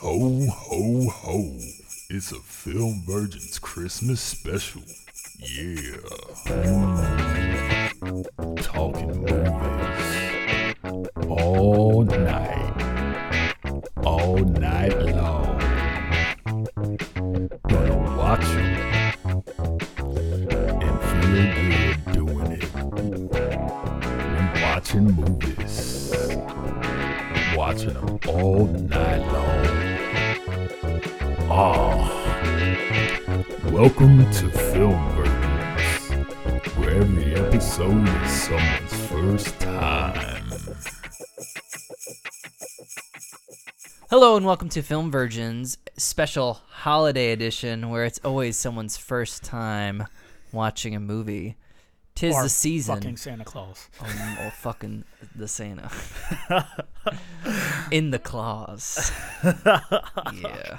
Ho, ho, ho. It's a Film Virgins Christmas special. Yeah. Talking movies. Hello and welcome to Film Virgins special holiday edition where it's always someone's first time watching a movie. Tis Or the season. Fucking Santa Claus. Or fucking the Santa. In the claws. yeah.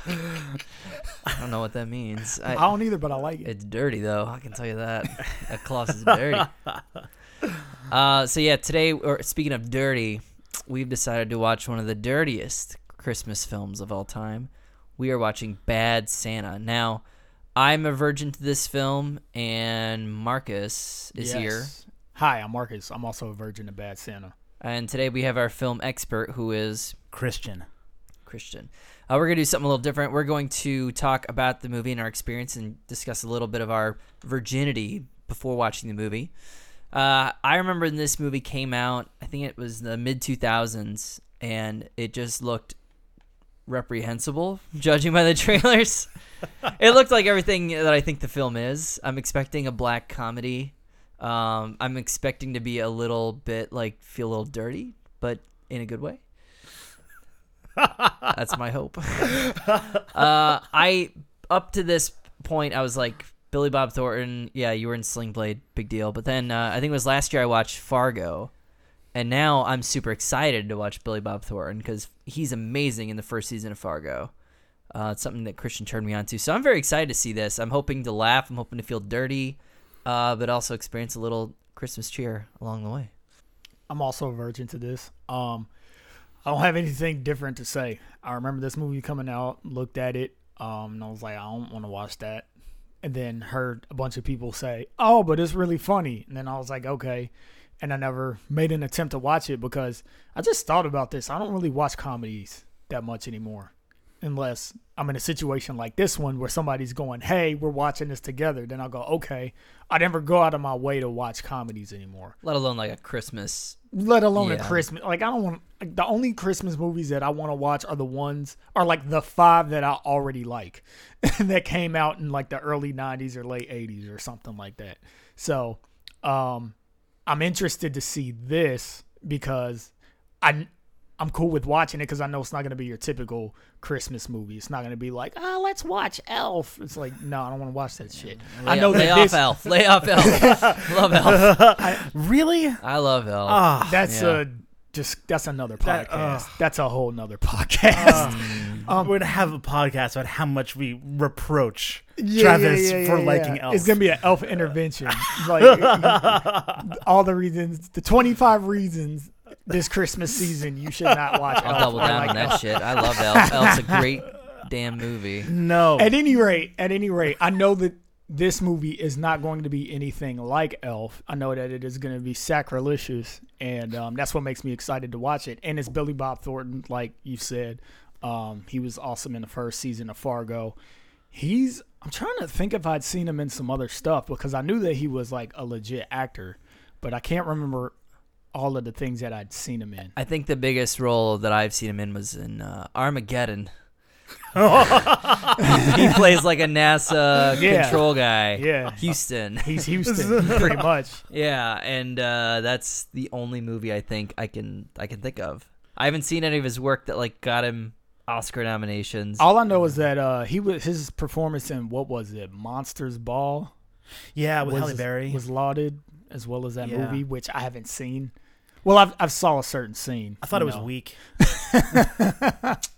I don't know what that means. I, I, don't either, but I like it. it's dirty though. I can tell you that. That claws is dirty. Uh, so yeah, today, or speaking of dirty, we've decided to watch one of the dirtiest Christmas films of all time. We are watching Bad Santa. Now, I'm a virgin to this film, and Marcus is here. Yes. Hi, I'm Marcus. I'm also a virgin to Bad Santa. And today we have our film expert, who is Christian. Christian. Uh, we're going to do something a little different. We're going to talk about the movie and our experience and discuss a little bit of our virginity before watching the movie. Uh, I remember when this movie came out, I think it was the mid 2000s, and it just looked reprehensible, judging by the trailers. it looked like everything that I think the film is. I'm expecting a black comedy. Um, I'm expecting to be a little bit like feel a little dirty, but in a good way. That's my hope. uh, I up to this point, I was like Billy Bob Thornton. Yeah, you were in Sling Blade, big deal. But then uh, I think it was last year I watched Fargo, and now I'm super excited to watch Billy Bob Thornton because he's amazing in the first season of Fargo. Uh, it's something that Christian turned me on to, so I'm very excited to see this. I'm hoping to laugh. I'm hoping to feel dirty, uh, but also experience a little Christmas cheer along the way. I'm also a virgin to this. Um, I don't have anything different to say. I remember this movie coming out, looked at it, um, and I was like, I don't want to watch that. And then heard a bunch of people say, "Oh, but it's really funny." And then I was like, "Okay." And I never made an attempt to watch it because I just thought about this. I don't really watch comedies that much anymore, unless I'm in a situation like this one where somebody's going, "Hey, we're watching this together." Then I'll go, "Okay." I never go out of my way to watch comedies anymore Let alone like a Christmas. let alone a Christmas. Like I don't want like, the only Christmas movies that I want to watch are the ones are like the five that I already like that came out in like the early '90s or late '80s or something like that. So, um, I'm interested to see this because I I'm cool with watching it because I know it's not going to be your typical Christmas movie. It's not going to be like, ah, let's watch Elf. It's like, no, I don't want to watch that shit. I know lay that off this, Elf. Lay off Elf. love Elf. Really? I love Elf. Ah, That's Yeah. a just that's another That- podcast. that's a whole nother podcast. um, we're gonna have a podcast about how much we reproach Yeah, Travis yeah, yeah, for yeah, liking yeah. Elf. It's gonna be an elf intervention. like all the reasons, the twenty five reasons this Christmas season you should not watch. I'll Elf double down like on that Elf. shit. I love Elf. Elf's a great damn movie. no. At any rate, at any rate, I know that this movie is not going to be anything like Elf. I know that it is going to be sacrilegious, and um, that's what makes me excited to watch it. And it's Billy Bob Thornton, like you said. Um, he was awesome in the first season of Fargo. He's. I'm trying to think if I'd seen him in some other stuff because I knew that he was like a legit actor, but I can't remember all of the things that I'd seen him in. I think the biggest role that I've seen him in was in uh, Armageddon. he plays like a NASA Yeah. control guy. Yeah. Houston. He's Houston, pretty much. Yeah, and uh, that's the only movie I think I can I can think of. I haven't seen any of his work that like got him Oscar nominations. All I know is that uh, he was his performance in what was it, Monsters Ball, yeah, with was, Halle Berry. was lauded as well as that Yeah. movie, which I haven't seen. Well, I've I've saw a certain scene. I thought you it was weak.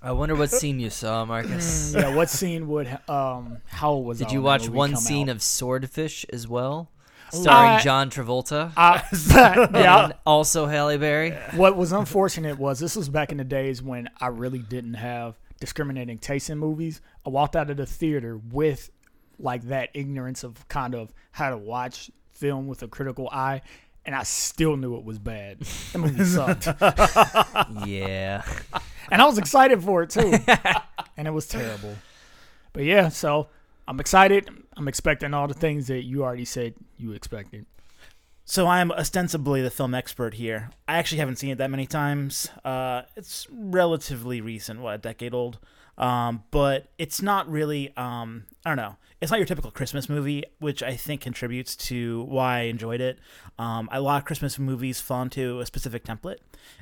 I wonder what scene you saw, Marcus. Yeah, what scene would um how was it Did you watch one scene out? of Swordfish as well, starring I- John Travolta? Uh, yeah. Also Halle Berry. What was unfortunate was this was back in the days when I really didn't have discriminating taste in movies. I walked out of the theater with like that ignorance of kind of how to watch film with a critical eye, and I still knew it was bad. The movie sucked, yeah. and I was excited for it too, and it was terrible. But yeah, so I'm excited. I'm expecting all the things that you already said you expected. So I'm ostensibly the film expert here. I actually haven't seen it that many times. Uh, it's relatively recent, what a decade old. Um, but it's not really. Um, I don't know. It's not your typical Christmas movie, which I think contributes to why I enjoyed it. Um, a lot of Christmas movies fall into a specific template,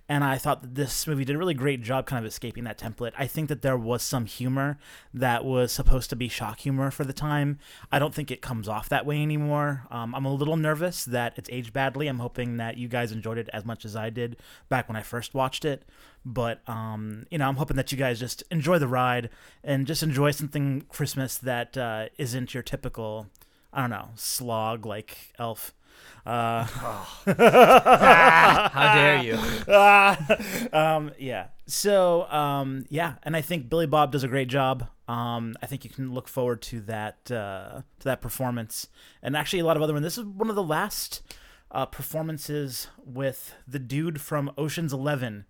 and I thought that this movie did a really great job kind of escaping that template. I think that there was some humor that was supposed to be shock humor for the time. I don't think it comes off that way anymore. Um, I'm a little nervous that it's aged badly. I'm hoping that you guys enjoyed it as much as I did back when I first watched it. But um, you know, I'm hoping that you guys just enjoy the ride and just enjoy something Christmas that uh, isn't your typical, I don't know, slog like Elf. Uh, How dare you? um, yeah. So, um, yeah, and I think Billy Bob does a great job. Um, I think you can look forward to that uh, to that performance, and actually a lot of other ones. This is one of the last uh, performances with the dude from Ocean's Eleven,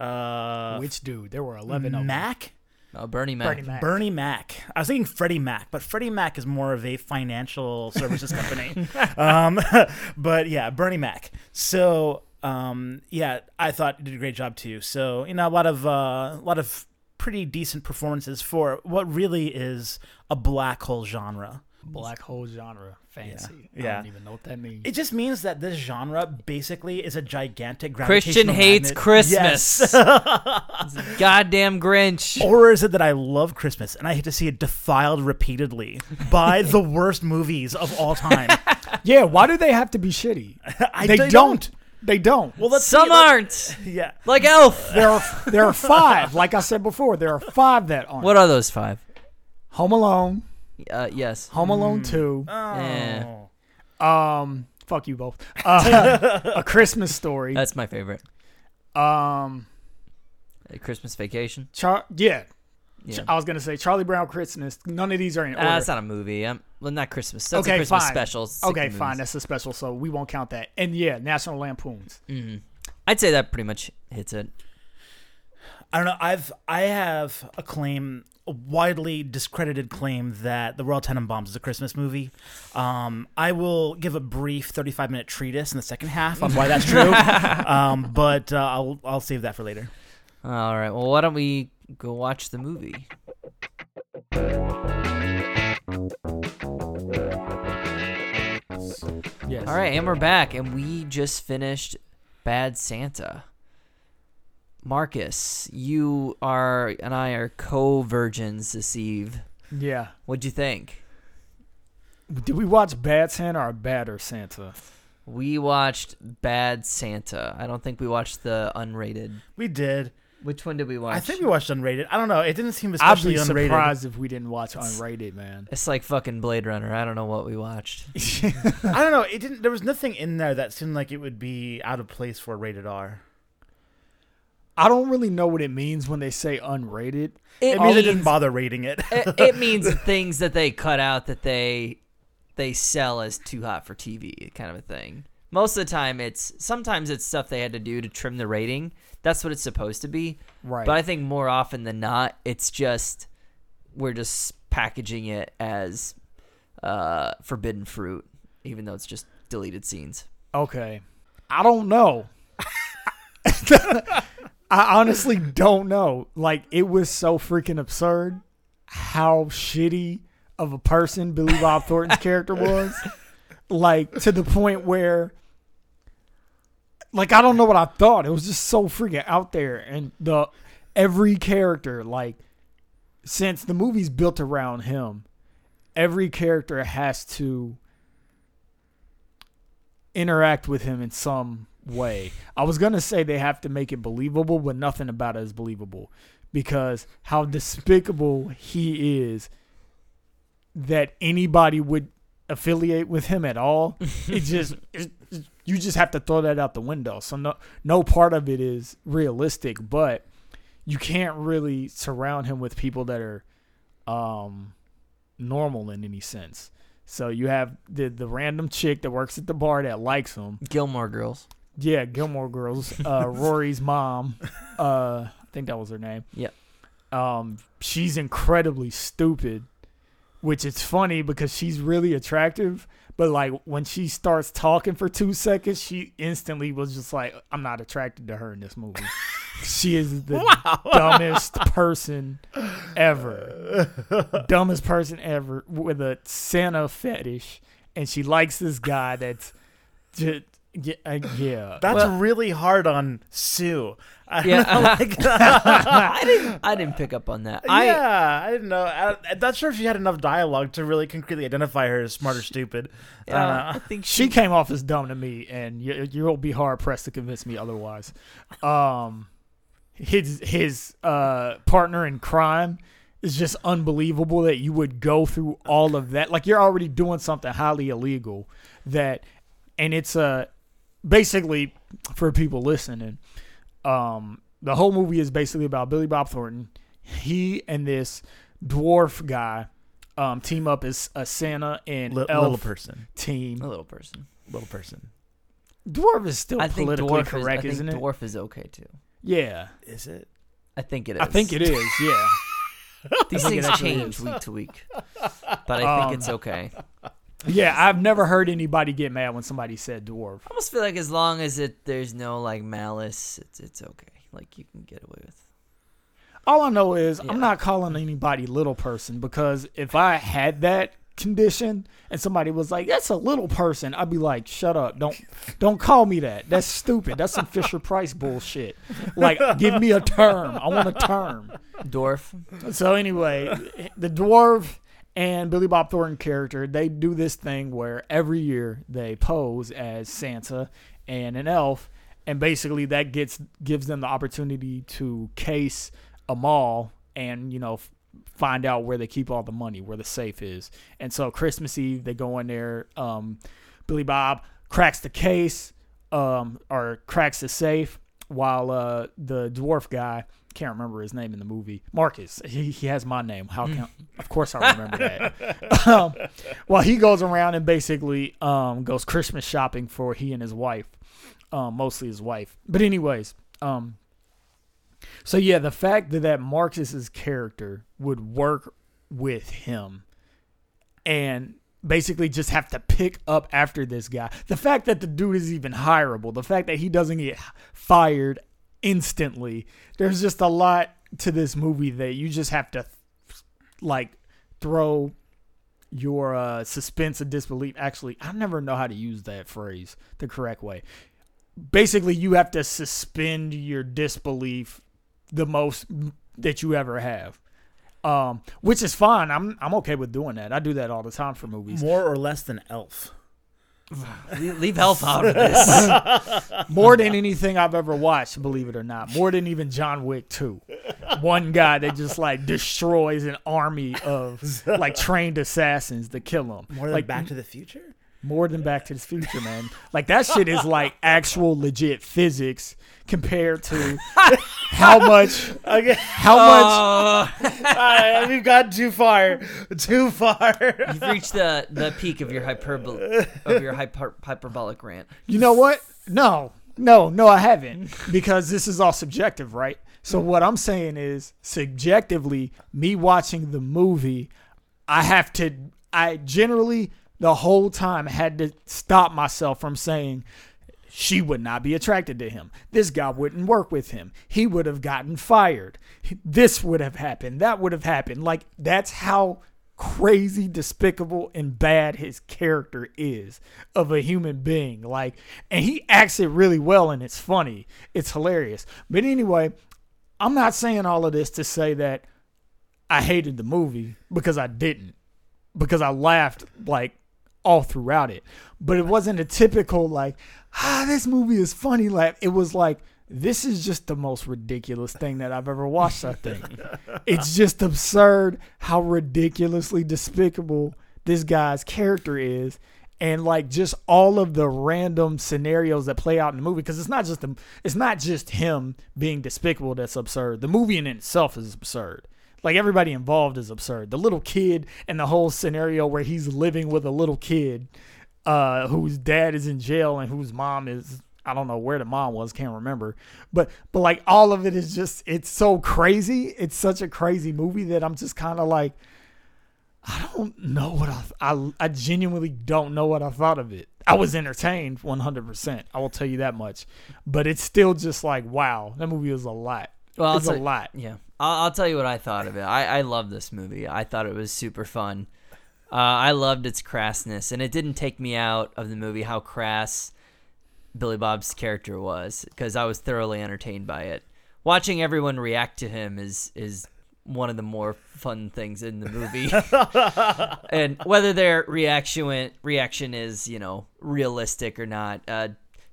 uh, Which dude? There were 11 of them. Mac. Oh, Bernie Mac. Bernie Mac. Bernie Mac. I was thinking Freddie Mac, but Freddie Mac is more of a financial services company. um, but yeah, Bernie Mac. So um, yeah, I thought he did a great job too. So you know, a lot of uh, a lot of pretty decent performances for what really is a black hole genre. Black hole genre. Fancy. Yeah. I don't even know what that means. It just means that this genre basically is a gigantic Christian hates magnet. Christmas. Yes. Goddamn Grinch. Or is it that I love Christmas and I hate to see it defiled repeatedly by the worst movies of all time? yeah, why do they have to be shitty? I they they don't. They don't. Well, let's Some see, aren't. Yeah. Like Elf. there are there are five. Like I said before, there are five that aren't. What are those five? Home Alone, Uh, yes. Home Alone Two, Yeah. Oh. um, fuck you both. Uh, a Christmas Story. That's my favorite. Um, A Christmas Vacation. Char- yeah, Yeah. I was gonna say Charlie Brown Christmas. None of these are in order. Ah, that's not a movie. Um, well, not Christmas. That's a okay, Christmas fine. special. It's 60 Okay, fine. That's a special, so we won't count that. And yeah, National Lampoons. Mhm. I'd say that pretty much hits it. I don't know. I've I have a claim, a widely discredited claim that The Royal Tenenbaums is a Christmas movie. Um, I will give a brief 35 minute treatise in the second half on why that's true. um, but uh, I'll I'll save that for later. All right. Well, why don't we go watch the movie? Yes. All right, and we're back, and we just finished Bad Santa. Marcus, you are and I are co-virgins this eve. Yeah. What'd you think? Did we watch Bad Santa or Badder Santa? We watched Bad Santa. I don't think we watched the unrated. We did. Which one did we watch? I think we watched unrated. I don't know. It didn't seem especially I'd be unrated. surprised if we didn't watch unrated, man. It's like fucking Blade Runner. I don't know what we watched. I don't know. It didn't. There was nothing in there that seemed like it would be out of place for rated R. I don't really know what it means when they say unrated. It means they didn't bother rating it. it, it means things that they cut out that they they sell as too hot for TV kind of a thing. Most of the time it's sometimes it's stuff they had to do to trim the rating. That's what it's supposed to be. Right. But I think more often than not it's just we're just packaging it as uh forbidden fruit even though it's just deleted scenes. Okay. I don't know. I honestly don't know. Like it was so freaking absurd how shitty of a person Billy Bob Thornton's character was. Like to the point where like I don't know what I thought. It was just so freaking out there and the every character like since the movie's built around him, every character has to interact with him in some way. I was gonna say they have to make it believable, but nothing about it is believable because how despicable he is that anybody would affiliate with him at all. it just it, you just have to throw that out the window. So no no part of it is realistic, but you can't really surround him with people that are um normal in any sense. So you have the the random chick that works at the bar that likes him. Gilmore Girls. Yeah, Gilmore Girls. Uh, Rory's mom. Uh, I think that was her name. Yep. Um, she's incredibly stupid, which is funny because she's really attractive. But like when she starts talking for two seconds, she instantly was just like, "I'm not attracted to her in this movie." she is the dumbest person ever. dumbest person ever with a Santa fetish, and she likes this guy that's just yeah, uh, yeah. That's Well- really hard on Sue. I Yeah. like, I didn't. I didn't pick up on that. I yeah, I didn't know. I, I'm not sure if she had enough dialogue to really concretely identify her as smart or stupid. I uh. I think she came off as dumb to me, and you, you'll be hard pressed to convince me otherwise. Um, his his uh, partner in crime is just unbelievable that you would go through all of that. Like you're already doing something highly illegal that, and it's uh, basically for people listening. Um, the whole movie is basically about Billy Bob Thornton. He and this dwarf guy um, team up as a Santa and Li- elf little person, team. a little person. little person. Dwarf is still I think politically dwarf correct, is, I isn't think it? dwarf is okay too. Yeah, Is it? I think it is. I think it is. Yeah, These I think it things change week to week, but I think Um, it's okay. Yeah. I've never heard anybody get mad when somebody said dwarf. I almost feel like as long as it there's no like malice, it's it's okay. Like you can get away with. All I know is Yeah. I'm not calling anybody little person because if I had that condition and somebody was like, "That's a little person," I'd be like, "Shut up! Don't don't call me that. That's stupid. That's some Fisher Price bullshit. Like, give me a term. I want a term." Dwarf. So anyway, the dwarf and Billy Bob Thornton character, they do this thing where every year they pose as Santa and an elf, and basically that gets gives them the opportunity to case a mall and you know find out where they keep all the money, where the safe is. And so Christmas Eve they go in there. Um, Billy Bob cracks the case, um, or cracks the safe, while uh, the dwarf guy can't remember his name in the movie. Marcus. He, he has my name. How can? of course I remember that. um, well, he goes around and basically um, goes Christmas shopping for he and his wife, um, mostly his wife. But anyways, um, so yeah, the fact that that Marcus's character would work with him and basically just have to pick up after this guy. The fact that the dude is even hireable, the fact that he doesn't get fired instantly. There's just a lot to this movie that you just have to like throw your uh, suspense and disbelief. Actually, I never know how to use that phrase the correct way. Basically, you have to suspend your disbelief the most that you ever have. Um, which is fine. I'm I'm okay with doing that. I do that all the time for movies. More or less than Elf. leave, Elf out of this. More than anything I've ever watched, believe it or not. More than even John Wick 2. One guy that just like destroys an army of like trained assassins to kill him. More than like Back to the Future. More than Back to the Future, man. Like that shit is like actual legit physics compared to how much Okay, how much Oh, Alright, we've gone too far. Too far. you've reached the the peak of your hyperbole of your hyper, hyperbolic rant. You know what? No, no, no, I haven't because this is all subjective, right? So what I'm saying is, subjectively, me watching the movie, I have to. I generally the whole time had to stop myself from saying she would not be attracted to him. This guy wouldn't work with him. He would have gotten fired. This would have happened. That would have happened. Like that's how crazy despicable and bad his character is of a human being like and he acts it really well and it's funny it's hilarious but anyway i'm not saying all of this to say that i hated the movie because i didn't because i laughed like all throughout it but it wasn't a typical like ah this movie is funny laugh it was like this is just the most ridiculous thing that I've ever watched, I think. it's just absurd how ridiculously despicable this guy's character is. and like just all of the random scenarios that play out in the movie because it's not just the, it's not just him being despicable that's absurd. The movie in itself is absurd. Like everybody involved is absurd. The little kid and the whole scenario where he's living with a little kid uh, whose dad is in jail and whose mom is I don't know where the mom was, can't remember. But but like all of it is just it's so crazy. It's such a crazy movie that I'm just kind of like I don't know what I, I I genuinely don't know what I thought of it. I was entertained 100%. I will tell you that much. But it's still just like wow, that movie was a lot. Well, it's a lot. Yeah, I'll, I'll tell you what I thought of it. I, I love this movie. I thought it was super fun. Uh, I loved its crassness, and it didn't take me out of the movie how crass Billy Bob's character was because I was thoroughly entertained by it. Watching everyone react to him is is one of the more fun things in the movie, and whether their reaction reaction is you know realistic or not uh,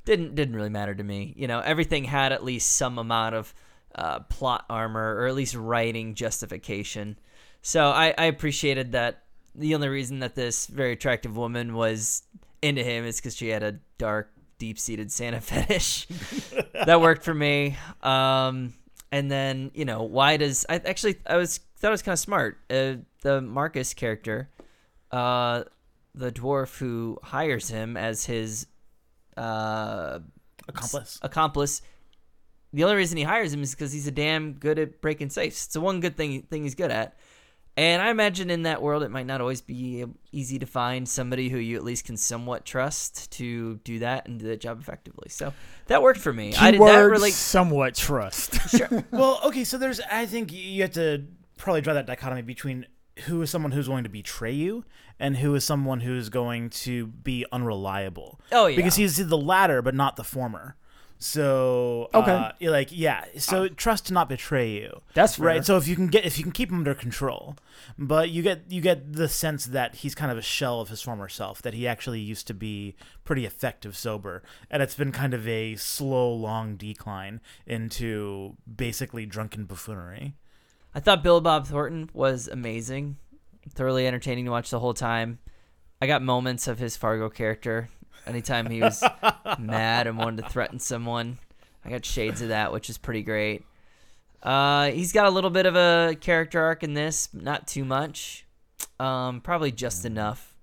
didn't didn't really matter to me. You know, everything had at least some amount of uh, plot armor or at least writing justification. So I, I appreciated that. The only reason that this very attractive woman was into him is because she had a dark, deep-seated Santa fetish. that worked for me. Um, and then you know why does I actually I was thought it was kind of smart. Uh, the Marcus character, uh, the dwarf who hires him as his uh, Accomplice. accomplice. The only reason he hires him is because he's a damn good at breaking safes. It's the one good thing thing he's good at. And I imagine in that world, it might not always be easy to find somebody who you at least can somewhat trust to do that and do that job effectively. So that worked for me. I did that Keyword really. somewhat trust. Sure. well, okay, so there's I think you have to probably draw that dichotomy between who is someone who's going to betray you and who is someone who's going to be unreliable. Oh, yeah. Because he's the latter but not the former. So Okay. uh, like yeah, so trust to not betray you. That's fair. right. So if you can get if you can keep him under control, but you get you get the sense that he's kind of a shell of his former self. That he actually used to be pretty effective sober, and it's been kind of a slow, long decline into basically drunken buffoonery. I thought Bill Bob Thornton was amazing, thoroughly entertaining to watch the whole time. I got moments of his Fargo character. Anytime he was mad and wanted to threaten someone, I got shades of that, which is pretty great. Uh, he's got a little bit of a character arc in this, not too much. Um, probably just enough.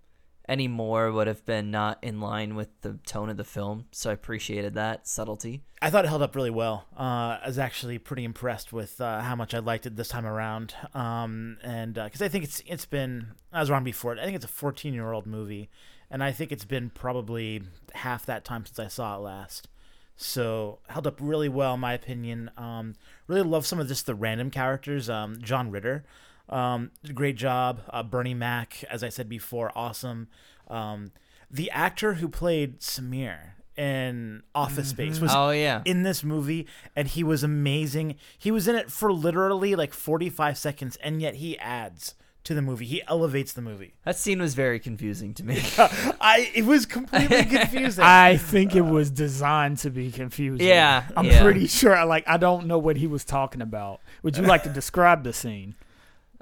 Any more would have been not in line with the tone of the film, so I appreciated that subtlety. I thought it held up really well. Uh, I was actually pretty impressed with uh, how much I liked it this time around. Um, and because I think it's it's been I was wrong before. I think it's a 14 year old movie, and I think it's been probably half that time since I saw it last. So held up really well, in my opinion. Um, really love some of just the random characters. Um, John Ritter, um, did a great job. Uh, Bernie Mac, as I said before, awesome. Um, the actor who played Samir in Office Space was Oh yeah, in this movie and he was amazing. He was in it for literally like 45 seconds and yet he adds to the movie. He elevates the movie. that scene was very confusing to me. I it was completely confusing. I think it was designed to be confusing. Yeah, I'm yeah. pretty sure. Like, I don't know what he was talking about. Would you like to describe the scene?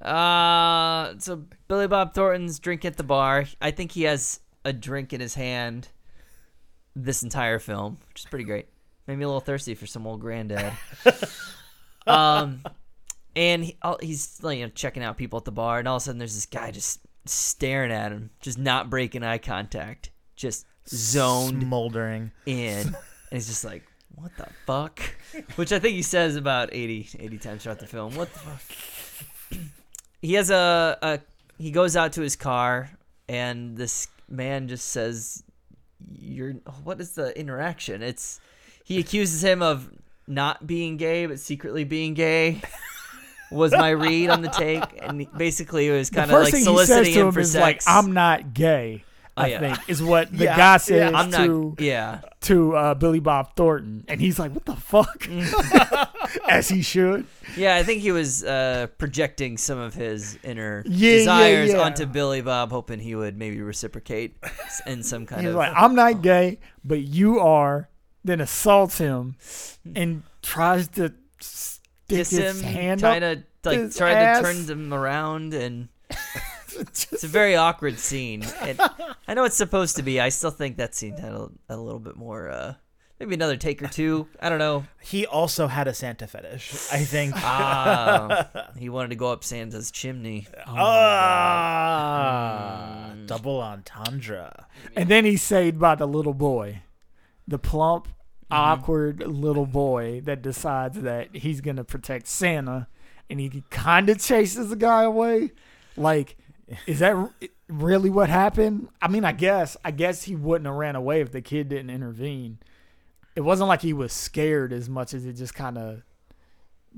Uh, so Billy Bob Thornton's drink at the bar. I think he has a drink in his hand this entire film, which is pretty great. Made me a little thirsty for some old granddad. um, and he, all, he's like, you know checking out people at the bar, and all of a sudden there's this guy just staring at him, just not breaking eye contact, just zoned smoldering. in, and he's just like, "What the fuck?" Which I think he says about 80, 80 times throughout the film. What the fuck? he has a, a he goes out to his car, and this man just says, "You're what is the interaction?" It's he accuses him of not being gay but secretly being gay. Was my read on the take, and basically it was kind of like thing he says soliciting him him for is like, sex. "I'm not gay." Oh, I yeah. think is what the Yeah, guy yeah. says I'm not. to yeah, to uh, Billy Bob Thornton, and he's like, "What the fuck?" As he should. Yeah, I think he was uh, projecting some of his inner Yeah, yeah, desires yeah. onto Billy Bob, hoping he would maybe reciprocate in some kind He's of. like, "I'm not gay, but you are." Then assaults him and tries to stick kiss him, hand trying to like his try ass. to turn him around, and It's a very awkward scene. And I know it's supposed to be. I still think that scene had a, a little bit more. Uh, maybe another take or two. I don't know. He also had a Santa fetish. I think. Ah, he wanted to go up Santa's chimney. Ah, double entendre. And then he's saved by the little boy, the plump, Mm-hmm. awkward little boy that decides that he's gonna protect Santa, and he kind of chases the guy away. Like, is that really what happened? I mean, I guess, I guess he wouldn't have ran away if the kid didn't intervene. It wasn't like he was scared as much as it just kind of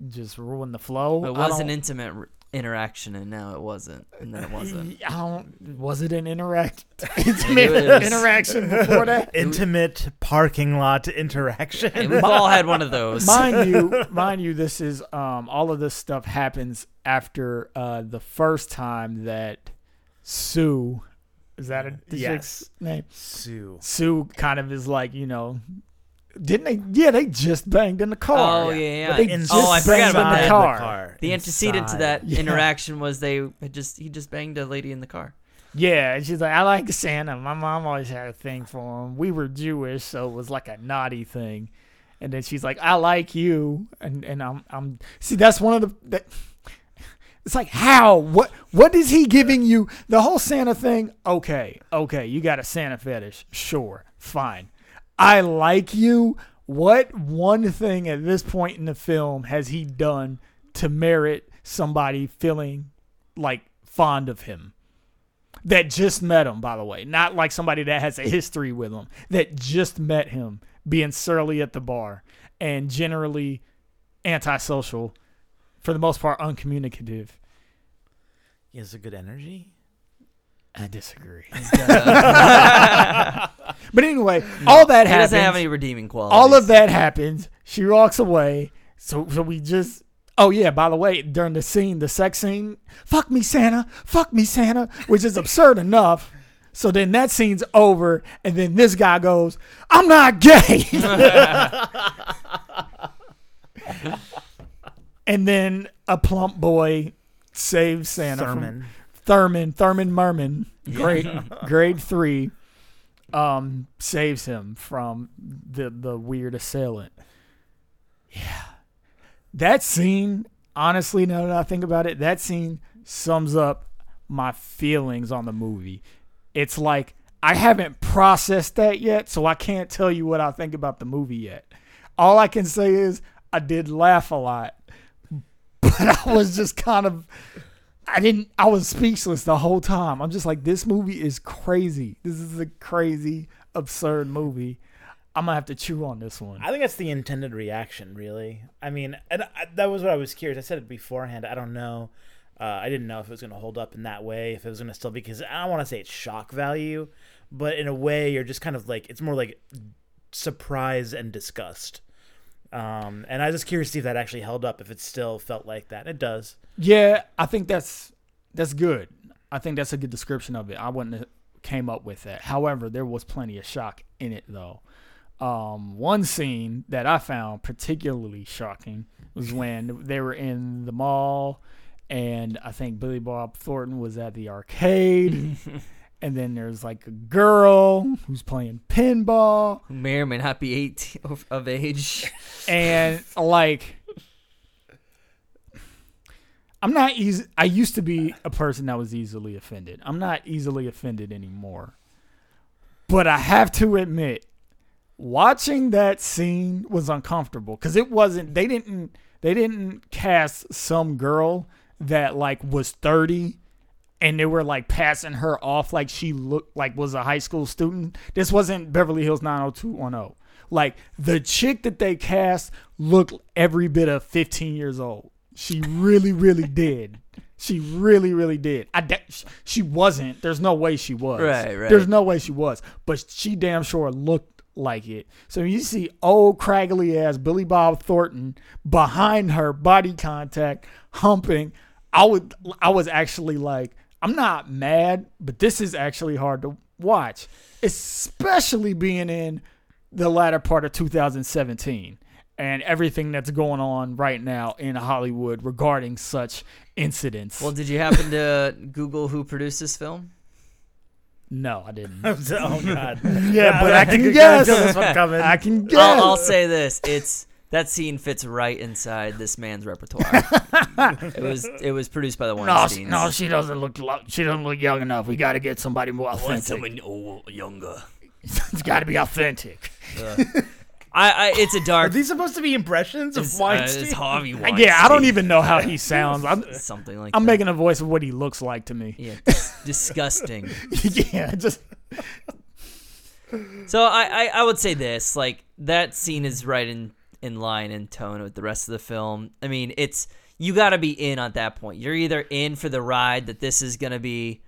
just ruined the flow. It was an intimate interaction, and now it wasn't, and then it wasn't. I don't. Was it an interact It intimate was. interaction before that? Intimate parking lot interaction. And we've all had one of those. mind you, mind you, this is um all of this stuff happens after uh the first time that Sue is that a Yes. name? Sue. Sue kind of is like you know, didn't they? Yeah, they just banged in the car. Oh yeah, yeah. They In- just oh, I forgot banged about in that. the car. The antecedent to that Yeah. interaction was they had just he just banged a lady in the car. Yeah, and she's like, I like Santa. My mom always had a thing for him. We were Jewish, so it was like a naughty thing. And then she's like, I like you, and and I'm I'm see that's one of the that. It's like how what what is he giving you? The whole Santa thing. Okay, okay, you got a Santa fetish. Sure, fine. I like you. What one thing at this point in the film has he done to merit somebody feeling like fond of him? that just met him, by the way, not like somebody that has a history with him, that just met him being surly at the bar and generally antisocial, for the most part, uncommunicative. He has a good energy. I disagree. but anyway, all that He happens. doesn't have any redeeming qualities. all of that happens. She walks away. So, so we just. Oh yeah. By the way, during the scene, the sex scene, fuck me, Santa, fuck me, Santa, which is absurd enough. So then that scene's over, and then this guy goes, "I'm not gay," and then a plump boy saves Santa from Thurman. Thurman, Merman, grade grade three, um, saves him from the the weird assailant. Yeah, that scene. Honestly, now that I think about it, that scene sums up my feelings on the movie. It's like I haven't processed that yet, so I can't tell you what I think about the movie yet. All I can say is I did laugh a lot, but I was just kind of I didn't. I was speechless the whole time. I'm just like, this movie is crazy. This is a crazy, absurd movie. I'm gonna have to chew on this one. I think that's the intended reaction, really. I mean, and I, that was what I was curious. I said it beforehand. I don't know. Uh, I didn't know if it was to hold up in that way, if it was to still because I don't want to say it's shock value, but in a way, you're just kind of like it's more like surprise and disgust. Um, and I was just curious to see if that actually held up, if it still felt like that. It does. Yeah, I think that's that's good. I think that's a good description of it. I wouldn't have came up with that. However, there was plenty of shock in it though. Um, one scene that I found particularly shocking was when they were in the mall, and I think Billy Bob Thornton was at the arcade, and then there's like a girl who's playing pinball, Who may or may not be 18 of- of age. and like I'm not easy. I used to be a person that was easily offended. I'm not easily offended anymore. But I have to admit, watching that scene was uncomfortable because it wasn't. They didn't. They didn't cast some girl that like was 30 and they were like passing her off like she looked like was a high school student. This wasn't Beverly Hills 90210. Like the chick that they cast looked every bit of 15 years old. She really, really did. She really, really did. I da- she wasn't. There's no way she was. Right, right. There's no way she was. But she damn sure looked like it. So you see old craggly ass Billy Bob Thornton behind her, body contact, humping. I would. I was actually like, I'm not mad, but this is actually hard to watch, especially being in the latter part of 2017 and everything that's going on right now in Hollywood regarding such incidents. Well, did you happen to Google who produced this film? no, I didn't. oh god. yeah, but I can could guess. feel this one coming. I can guess. I'll, I'll say this: it's that scene fits right inside this man's repertoire. it was it was produced by the no, Weinsteins. no, she doesn't look. lo- She doesn't look young enough. We got to get somebody more authentic. oh, younger. it's got to be authentic. I, I, it's a dark. Are these supposed to be impressions of It's, uh, it's Harvey Weinstein. Yeah, I don't even know how he sounds. I'm, something like I'm that. making a voice of what he looks like to me. yeah, disgusting. yeah, just So I, I, I would say this: like that scene is right in in line and tone with the rest of the film. I mean, it's you got to be in at that point. You're either in for the ride that this is going to be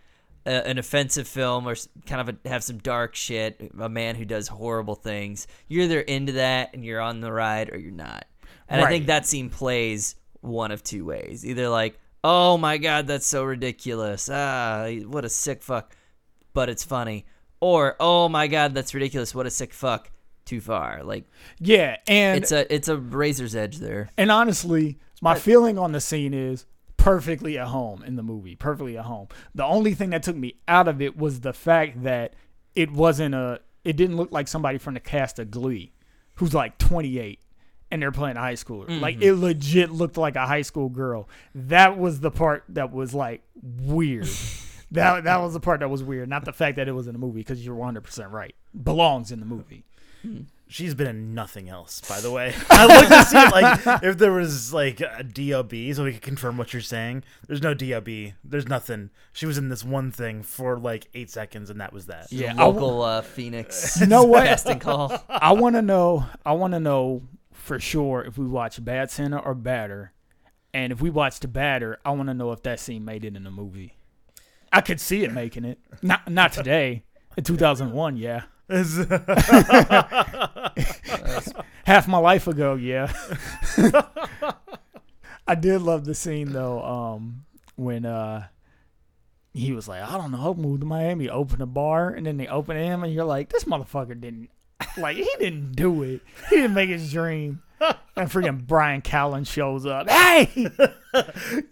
a, an offensive film or kind of a, have some dark shit, a man who does horrible things. You're either into that and you're on the ride, or you're not. And I think that scene plays one of two ways: either like, oh my god, that's so ridiculous, ah, what a sick fuck, but it's funny, or oh my god, that's ridiculous, what a sick fuck, too far. Like yeah, and it's a it's a razor's edge there. And honestly, my feeling on the scene is perfectly at home in the movie. Perfectly at home. The only thing that took me out of it was the fact that it wasn't a. It didn't look like somebody from the cast of Glee, who's like 28, and they're playing a high schooler. Like mm-hmm. it legit looked like a high school girl. That was the part that was like weird. that that was the part that was weird. Not the fact that it was in the movie, because you're 100 percent right. Belongs in the movie. She's been in nothing else, by the way. I looked to see like if there was like a DOB, so we could confirm what you're saying. There's no DOB. There's nothing. She was in this one thing for like eight seconds, and that was that. Yeah, I w- Local uh, Phoenix You know what? casting call. I want to know. I want to know for sure if we watch Bad Santa or Badder, and if we watched Badder, I want to know if that scene made it in the movie. I could see it making it. Not not today. In 2001, yeah. Half my life ago, yeah. I did love the scene though. Um, when uh, he was like, I don't know, I'll move to Miami, open a bar, and then they open him, and you're like, this motherfucker didn't, like, he didn't do it. He didn't make his dream. And freaking Bryan Callen shows up. Hey,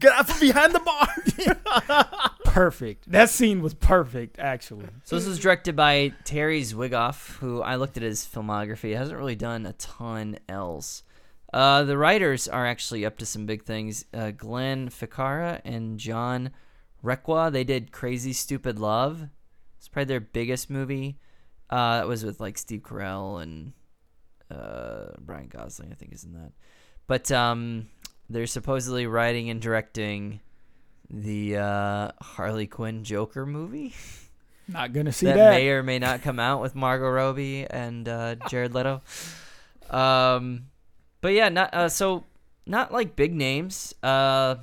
Get out from behind the bar. perfect. That scene was perfect, actually. So this was directed by Terry Zwigoff, who I looked at his filmography. He hasn't really done a ton else. Uh, the writers are actually up to some big things. Uh, Glenn Ficarra and John Requa. They did Crazy Stupid Love. It's probably their biggest movie. Uh, that was with like Steve Carell and uh, Brian Gosling. I think is in that. But um, they're supposedly writing and directing the uh, Harley Quinn Joker movie Not gonna see that, that. may or may not come out with Margot Robbie and uh, Jared Leto. Um, but yeah, not uh, so not like big names, uh,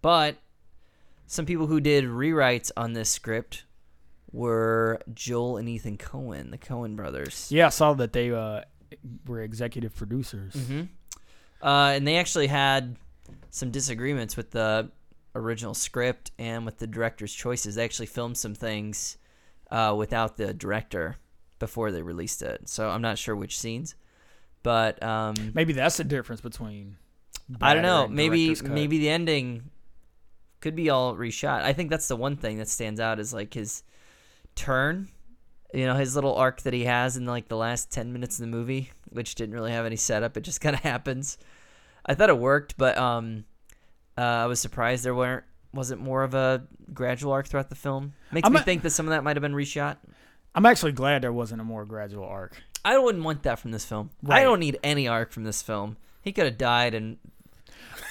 but some people who did rewrites on this script were Joel and Ethan Coen, the Coen brothers. Yeah, I saw that they uh, were executive producers. hmm Uh, and they actually had some disagreements with the original script and with the director's choices. They actually filmed some things uh, without the director before they released it. So I'm not sure which scenes, but um, Maybe that's the difference between. I don't know. Maybe maybe the ending could be all reshot. I think that's the one thing that stands out is like his turn. You know, his little arc that he has in like the last 10 minutes of the movie, which didn't really have any setup. It just kind of happens. I thought it worked, but um uh, I was surprised there weren't wasn't more of a gradual arc throughout the film. Makes I'm me a- think that some of that might have been reshot. I'm actually glad there wasn't a more gradual arc. I wouldn't want that from this film. I don't need any arc from this film. He could have died and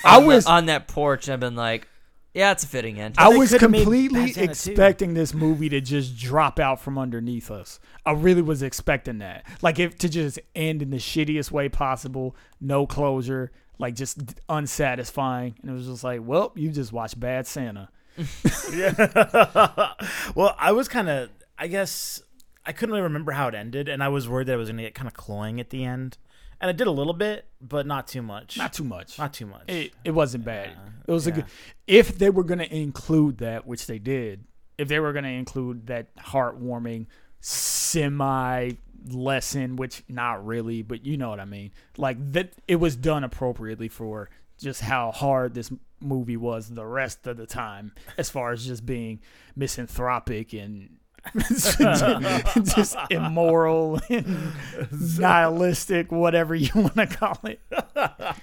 I on the- was- on that porch and I've been like, yeah, it's a fitting end. I they was completely Bad Santa too. expecting this movie to just drop out from underneath us. I really was expecting that. Like if to just end in the shittiest way possible, no closure, like just unsatisfying. And it was just like, well, you just watched Bad Santa. Yeah. well, I was kind of, I guess, I couldn't really remember how it ended, and I was worried that I was going to get kind of cloying at the end, and it did a little bit, but not too much. Not too much. Not too much. It, it wasn't bad. Yeah, It was a good. If they were going to include that, which they did, if they were going to include that heartwarming, semi lesson, which not really, but you know what I mean. Like that, it was done appropriately for just how hard this movie was the rest of the time, as far as just being misanthropic and just immoral and nihilistic, whatever you want to call it.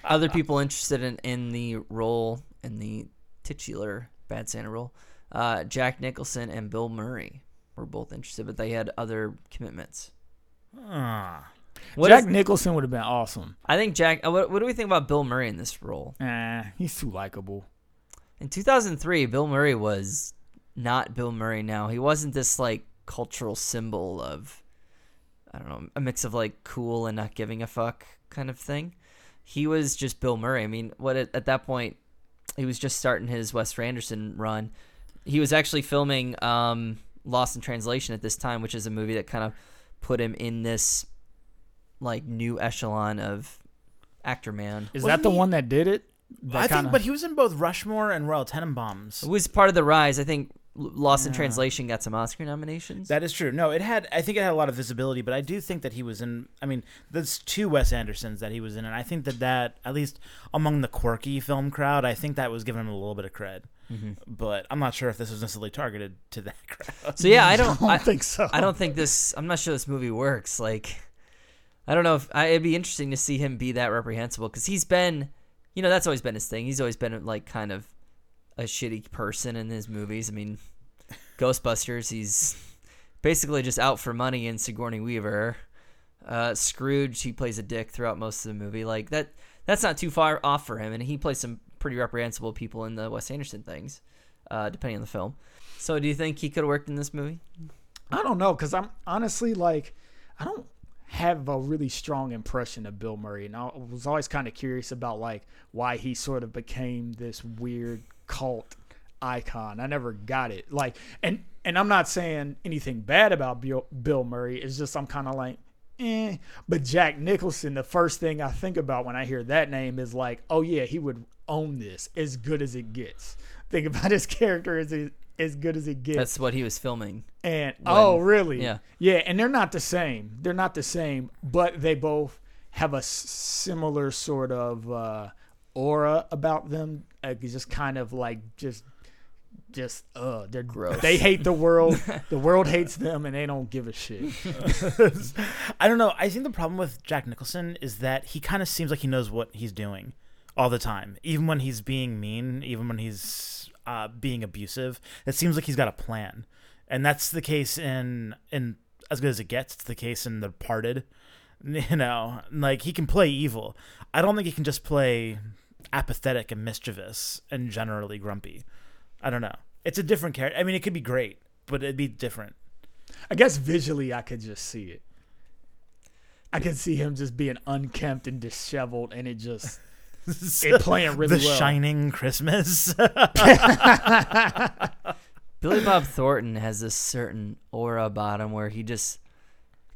Other people interested in, in the role in the titular Bad Santa role, uh, Jack Nicholson and Bill Murray were both interested, but they had other commitments. What Jack is- Nicholson would have been awesome. I think Jack. uh, What, what do we think about Bill Murray in this role? Eh, he's too likable. In 2003, Bill Murray was not Bill Murray now. He wasn't this like cultural symbol of I don't know, a mix of like cool and not giving a fuck kind of thing. He was just Bill Murray. I mean, what at, at that point he was just starting his Wes Anderson run. He was actually filming um, Lost in Translation at this time, which is a movie that kind of put him in this like new echelon of actor man. Is Wasn't that the he- one that did it? That I think, kinda- but he was in both Rushmore and Royal Tenenbaums. It was part of the rise. I think Lost in Translation got some Oscar nominations. That is true. No, it had. I think it had a lot of visibility, but I do think that he was in. I mean, there's two Wes Andersons that he was in, and I think that that at least among the quirky film crowd, I think that was giving him a little bit of cred. Mm-hmm. But I'm not sure if this was necessarily targeted to that crowd. So yeah, I don't. I I, don't think so. I don't think this. I'm not sure this movie works. Like, I don't know if I, it'd be interesting to see him be that reprehensible because he's been, you know, that's always been his thing. He's always been like kind of a shitty person in his movies. I mean, Ghostbusters, he's basically just out for money in Sigourney Weaver. Uh, Scrooge, he plays a dick throughout most of the movie. Like that. That's not too far off for him, and he plays some pretty reprehensible people in the Wes Anderson things, uh, depending on the film. So, do you think he could have worked in this movie? I don't know because I'm honestly like I don't have a really strong impression of Bill Murray, and I was always kind of curious about like why he sort of became this weird cult icon. I never got it. Like, and and I'm not saying anything bad about Bill, Bill Murray. It's just I'm kind of like. Eh. But Jack Nicholson, the first thing I think about when I hear that name is like, oh yeah, he would own this as good as it gets. Think about his character as as good as it gets. That's what he was filming. And When- oh, really? yeah. yeah. And they're not the same. They're not the same, but they both have a similar sort of uh, aura about them. Uh, just kind of like just, just uh, they're Gross. They hate the world. the world hates them, and they don't give a shit. I don't know. I think the problem with Jack Nicholson is that he kind of seems like he knows what he's doing all the time, even when he's being mean, even when he's uh, being abusive. It seems like he's got a plan, and that's the case in in as good as it gets. It's the case in The Departed. You know, like he can play evil. I don't think he can just play apathetic and mischievous and generally grumpy. I don't know. It's a different character. I mean, it could be great, but it'd be different. I guess visually, I could just see it. I could see him just being unkempt and disheveled, and it just it playing really the well. Shining Christmas. Billy Bob Thornton has this certain aura about him where he just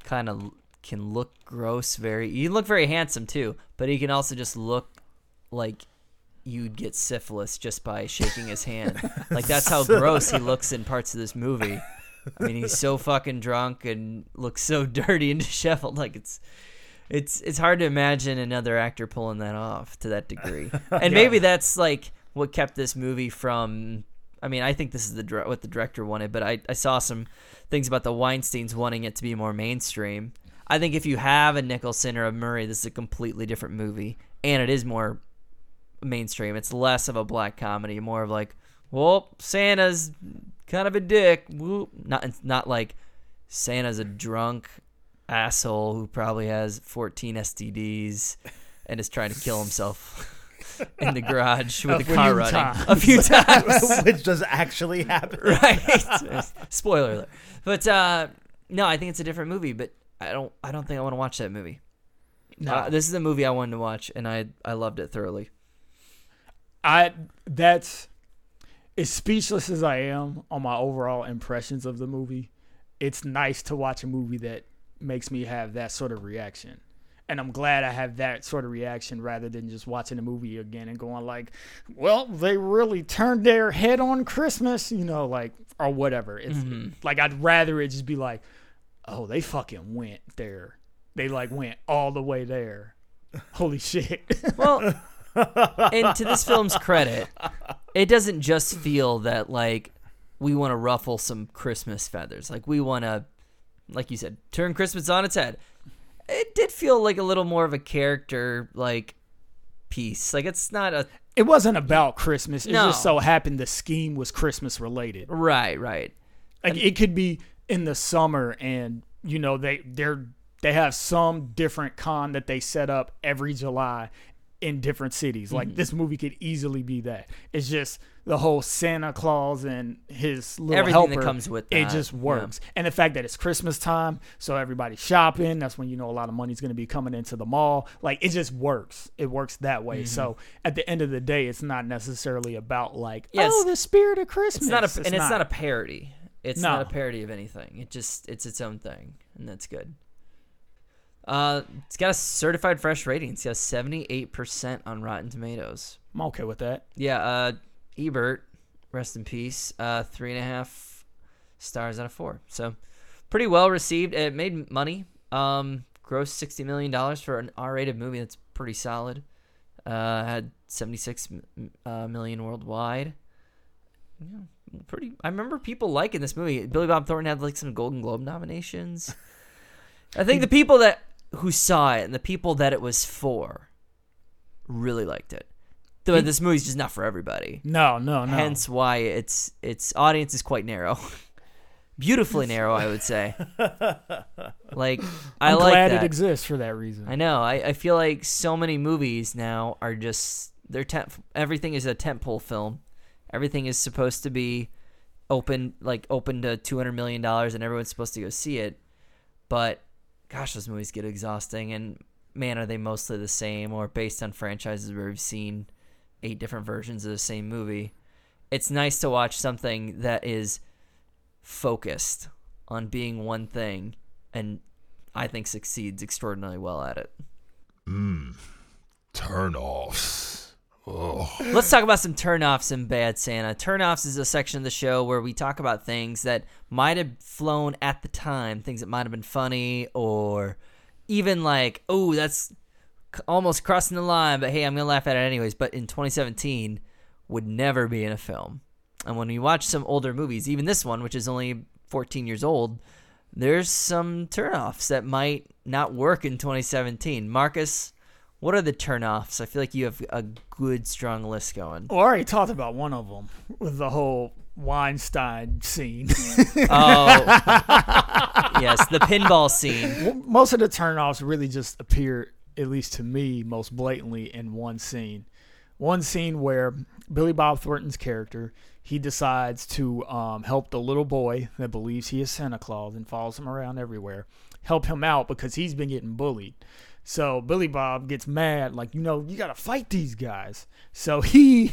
kind of can look gross. Very, he can look very handsome too, but he can also just look like you'd get syphilis just by shaking his hand. like that's how gross he looks in parts of this movie. I mean, he's so fucking drunk and looks so dirty and disheveled. Like it's, it's, it's hard to imagine another actor pulling that off to that degree. And maybe that's like what kept this movie from. I mean, I think this is the what the director wanted, but I, I saw some things about the Weinstein's wanting it to be more mainstream. I think if you have a Nicholson or a Murray, this is a completely different movie, and it is more mainstream. It's less of a black comedy, more of like, well, Santa's kind of a dick. Whoop. Not not like Santa's a drunk asshole who probably has 14 STDs and is trying to kill himself in the garage with A the car running times. a few times. which does actually happen. right. Spoiler alert. But uh, no, I think it's a different movie. But I don't. I don't think I want to watch that movie. No. Uh, this is a movie I wanted to watch, and I I loved it thoroughly. I that's as speechless as I am on my overall impressions of the movie. It's nice to watch a movie that makes me have that sort of reaction. And I'm glad I have that sort of reaction rather than just watching the movie again and going like, "Well, they really turned their head on Christmas," you know, like or whatever. It's mm-hmm. like I'd rather it just be like, oh, they fucking went there. They like went all the way there. Holy shit. Well, and to this film's credit, it doesn't just feel that like we want to ruffle some Christmas feathers. Like we want to, like you said, turn Christmas on its head. It did feel like a little more of a character like piece. Like it's not a it wasn't about Christmas. It No. just so happened the scheme was Christmas related. right, right. Like it could be in the summer and you know they they're they have some different con that they set up every July in different cities. Mm-hmm. Like this movie could easily be that. It's just the whole Santa Claus and his little Everything that comes with it that, just yeah. works. And the fact that it's Christmas time, so everybody's shopping. That's when you know a lot of money's going to be coming into the mall. Like it just works. It works that way. So Mm-hmm. at the end of the day, it's not necessarily about like Yeah, oh the spirit of Christmas. It's not a and it's not a parody. It's No. not a parody of anything. It just it's its own thing, and that's good. Uh, it's got a certified fresh rating. It's got seventy eight percent on Rotten Tomatoes. I'm okay with that. Yeah, uh, Ebert, rest in peace. Uh, three and a half stars out of four. So pretty well received. It made money. Um, grossed sixty million dollars for an R rated movie. That's pretty solid. Uh, had seventy six uh, million worldwide. Yeah, pretty. I remember people liking this movie. Billy Bob Thornton had like some Golden Globe nominations. I think the people that who saw it and the people that it was for really liked it. Though this movie's just not for everybody. No, no, no. Hence why its its audience is quite narrow. Beautifully narrow, I would say. Like I I'm like glad that. it exists for that reason. I know. I, I feel like so many movies now are just they're tent. Everything is a tentpole film. Everything is supposed to be open, like open to two hundred million dollars, and everyone's supposed to go see it. But gosh, those movies get exhausting, and man, are they mostly the same or based on franchises where we've seen eight different versions of the same movie. It's nice to watch something that is focused on being one thing and I think succeeds extraordinarily well at it. Hmm. Turn offs. Let's talk about some turnoffs in Bad Santa. Turnoffs is a section of the show where we talk about things that might have flown at the time, things that might have been funny, or even like, oh, that's almost crossing the line, but hey, I'm going to laugh at it anyways. But in 2017, would never be in a film. And when we watch some older movies, even this one, which is only 14 years old, there's some turnoffs that might not work in 2017. Marcus, what are the turnoffs? I feel like you have a good, strong list going. Well, I already talked about one of them with the whole Weinstein scene. Oh, yes, the pinball scene. Most of the turnoffs really just appear, at least to me, most blatantly in one scene. One scene where Billy Bob Thornton's character he decides to um, help the little boy that believes he is Santa Claus and follows him around everywhere, help him out because he's been getting bullied. So Billy Bob gets mad, like you know, you got to fight these guys. So he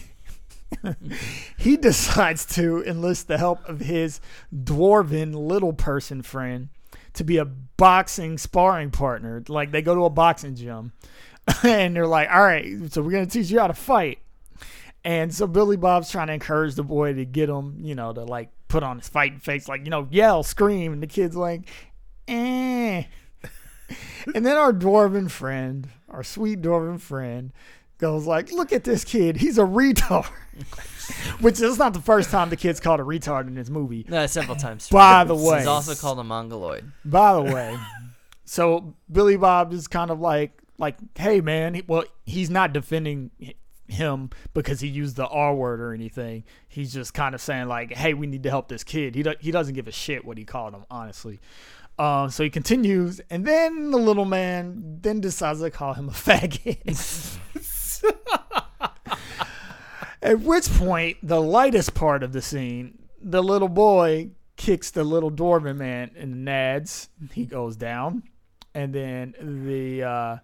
he decides to enlist the help of his dwarven little person friend to be a boxing sparring partner. Like they go to a boxing gym and they're like, "All right, so we're gonna teach you how to fight." And so Billy Bob's trying to encourage the boy to get him, you know, to like put on his fighting face, like you know, yell, scream, and the kid's like, "Eh." And then our dwarven friend, our sweet dwarven friend, goes like, "Look at this kid, he's a retard." Which is not the first time the kid's called a retard in this movie. No, several times. By the way, He's also called a mongoloid. by the way, so Billy Bob is kind of like, like, hey man, he, well, he's not defending him because he used the R word or anything. He's just kind of saying like, hey, we need to help this kid. He do, he doesn't give a shit what he called him, honestly. Um, so he continues, and then the little man then decides to call him a faggot. At which point, the lightest part of the scene, the little boy kicks the little dwarven man in the nads. He goes down, and then the uh,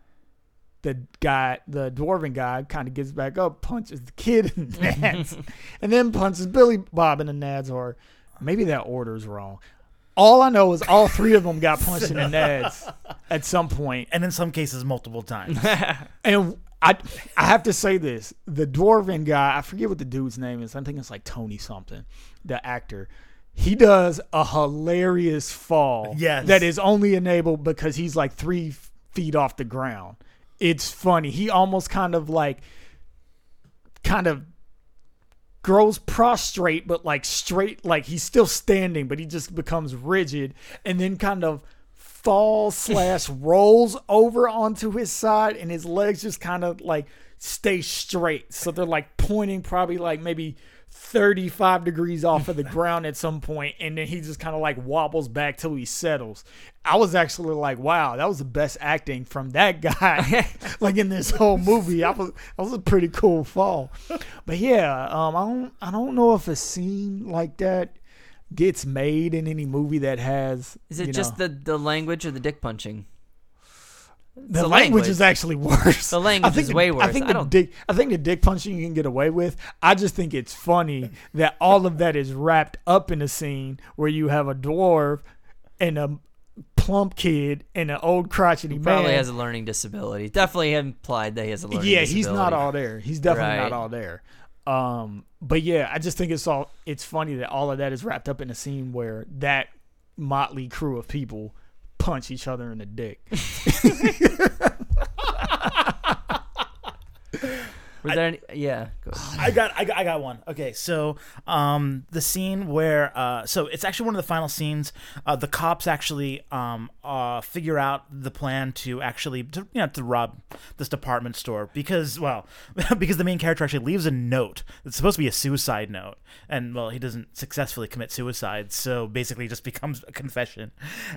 the guy, the dwarven guy, kind of gets back up, punches the kid in the nads, and then punches Billy Bob in the nads. Or maybe that order's wrong. All I know is all three of them got punched in the nads at some and in some cases multiple times. And I I have to say this: the dwarven guy, I forget what the dude's name is. I think it's like Tony something, the actor. he does a hilarious fall. Yes. That is only enabled because he's like three feet off the ground. It's funny. He almost kind of like, kind of grows prostrate, but like straight, like he's still standing, but he just becomes rigid and then kind of falls slash rolls over onto his side and his legs just kind of like stay straight. So they're like pointing probably like maybe 35 degrees off of the ground at some point and then he just kind of like wobbles back till he settles. I was actually like, wow, that was the best acting from that guy like in this whole movie. I was that was a pretty cool fall. But yeah, um I don't I don't know if a scene like that gets made in any movie that has Is it just know- the the language or the dick punching? The, the language, language. is actually worse. The language I think is the- way worse. I think I the don't- dick. I think the dick punching you can get away with. I just think it's funny that all of that is wrapped up in a scene where you have a dwarf and a plump kid and an old crotchety Probably man. has a learning disability. Definitely implied that he has a learning disability. yeah, disability. he's not all there. He's definitely Right. not all there. Um, but yeah, I just think it's all. It's funny that all of that is wrapped up in a scene where that motley crew of people punch each other in the dick. Were there any, yeah. I got, I got, I got one. Okay, so um, the scene where, uh, so it's actually one of the final scenes. Uh, the cops actually um, uh, figure out the plan to actually, to, you know, to rob this department store because, well, because the main character actually leaves a note. It's supposed to be a suicide note, and well, he doesn't successfully commit suicide, so basically, it just becomes a confession,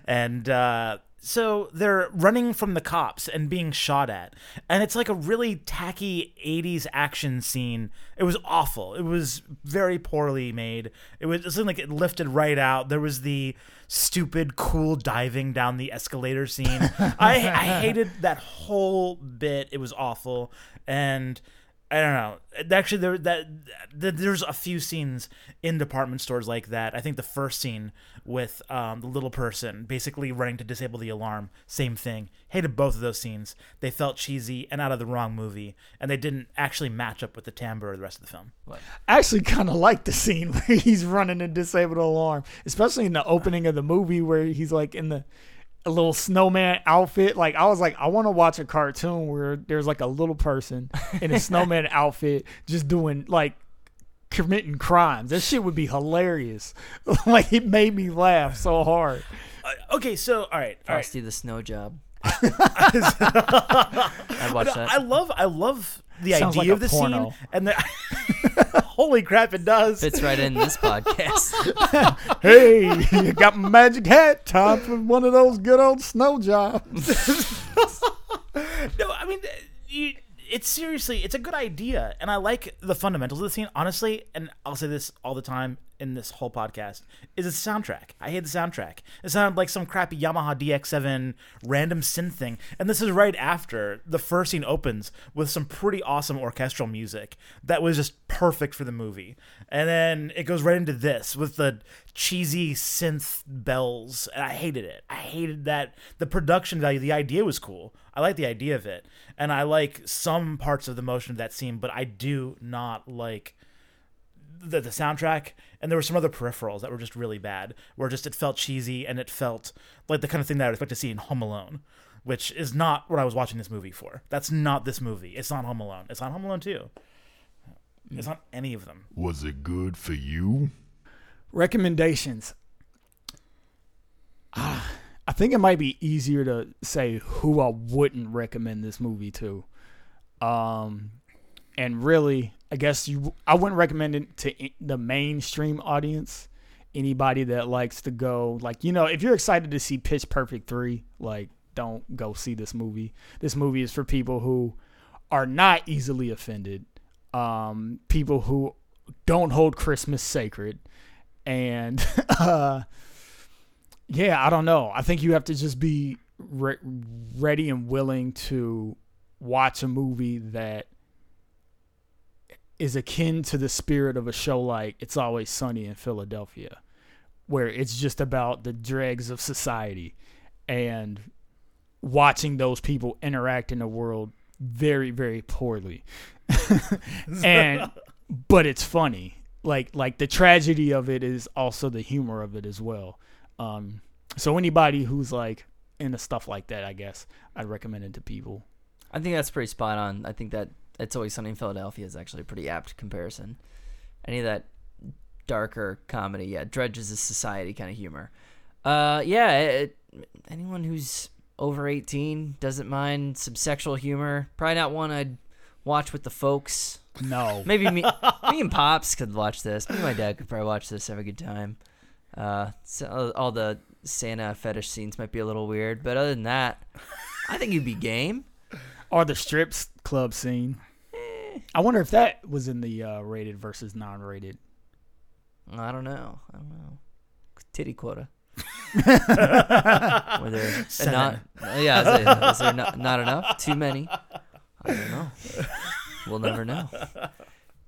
and. Uh, so they're running from the cops and being shot at. And it's like a really tacky 80s action scene. It was awful. It was very poorly made. It was it seemed like it lifted right out. There was the stupid cool diving down the escalator scene. I, I hated that whole bit. It was awful. And I don't know. Actually, there that, that there's a few scenes in department stores like that. I think the first scene with um, the little person basically running to disable the alarm, same thing. Hated both of those scenes. They felt cheesy and out of the wrong movie, and they didn't actually match up with the timbre of the rest of the film. I actually kind of like the scene where he's running to disable the alarm, especially in the opening of the movie where he's like in the a little snowman outfit. Like I was like, I want to watch a cartoon where there's like a little person in a snowman outfit just doing like committing crimes. That shit would be hilarious. like it made me laugh so hard. Uh, okay, so all right, all right. Frosty the Snow Job. I watched that. I love, I love the Sounds idea like of the porno. scene, and the holy crap, it does. Fits right in this podcast. Hey, you got my magic hat. Time for one of those good old snow jobs. No, I mean, you, it's seriously, it's a good idea, and I like the fundamentals of the scene. Honestly, and I'll say this all the time in this whole podcast: is the soundtrack. I hate the soundtrack. It sounded like some crappy Yamaha DX7 random synth thing, and this is right after the first scene opens with some pretty awesome orchestral music that was just perfect for the movie, and then it goes right into this with the cheesy synth bells, and I hated it. I hated that the production value. The idea was cool. I like the idea of it, and I like some parts of the motion of that scene, but I do not like the, the soundtrack. And there were some other peripherals that were just really bad, where just it felt cheesy and it felt like the kind of thing that I would expect to see in Home Alone, which is not what I was watching this movie for. That's not this movie. It's not Home Alone. It's not Home Alone 2. It's not any of them. Was it good for you? recommendations. Ah, I think it might be easier to say who I wouldn't recommend this movie to. Um, and really, I guess you, I wouldn't recommend it to the mainstream audience. Anybody that likes to go, like you know, if you're excited to see Pitch Perfect three, like don't go see this movie. This movie is for people who are not easily offended. Um, people who don't hold Christmas sacred and uh, yeah, I don't know. I think you have to just be re- ready and willing to watch a movie that is akin to the spirit of a show like It's Always Sunny in Philadelphia, where it's just about the dregs of society and watching those people interact in the world very, very poorly. and but it's funny like like the tragedy of it is also the humor of it as well. Um, so anybody who's like into stuff like that, I guess I'd recommend it to people. I think that's pretty spot on. I think that it's always sunny in Philadelphia is actually a pretty apt comparison. Any of that darker comedy, yeah, Dredge is a society kind of humor. Uh, yeah, it, anyone who's over eighteen doesn't mind some sexual humor. Probably not one I'd watch with the folks. No, Maybe me, me and pops could watch this. Me and my dad could probably watch this, have a good time. Uh, so all the Santa fetish scenes might be a little weird, but other than that, I think you'd be game. Or the strips club scene. I wonder if that was in the uh, rated versus non-rated. I don't know. I don't know. Titty quota. Were there Seven. not? Yeah, is, it, is there not, not enough? Too many? I don't know. We'll never know.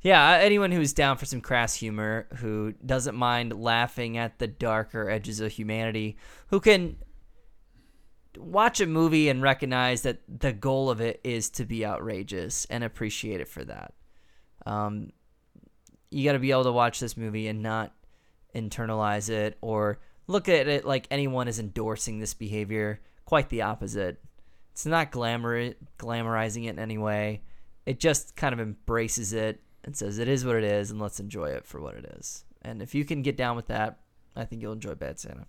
Yeah, uh, anyone who's down for some crass humor, who doesn't mind laughing at the darker edges of humanity, who can watch a movie and recognize that the goal of it is to be outrageous and appreciate it for that. Um, you got to be able to watch this movie and not internalize it or look at it like anyone is endorsing this behavior. Quite the opposite. It's not glamour glamorizing it in any way. It just kind of embraces it and says it is what it is and let's enjoy it for what it is. And if you can get down with that, I think you'll enjoy Bad Santa.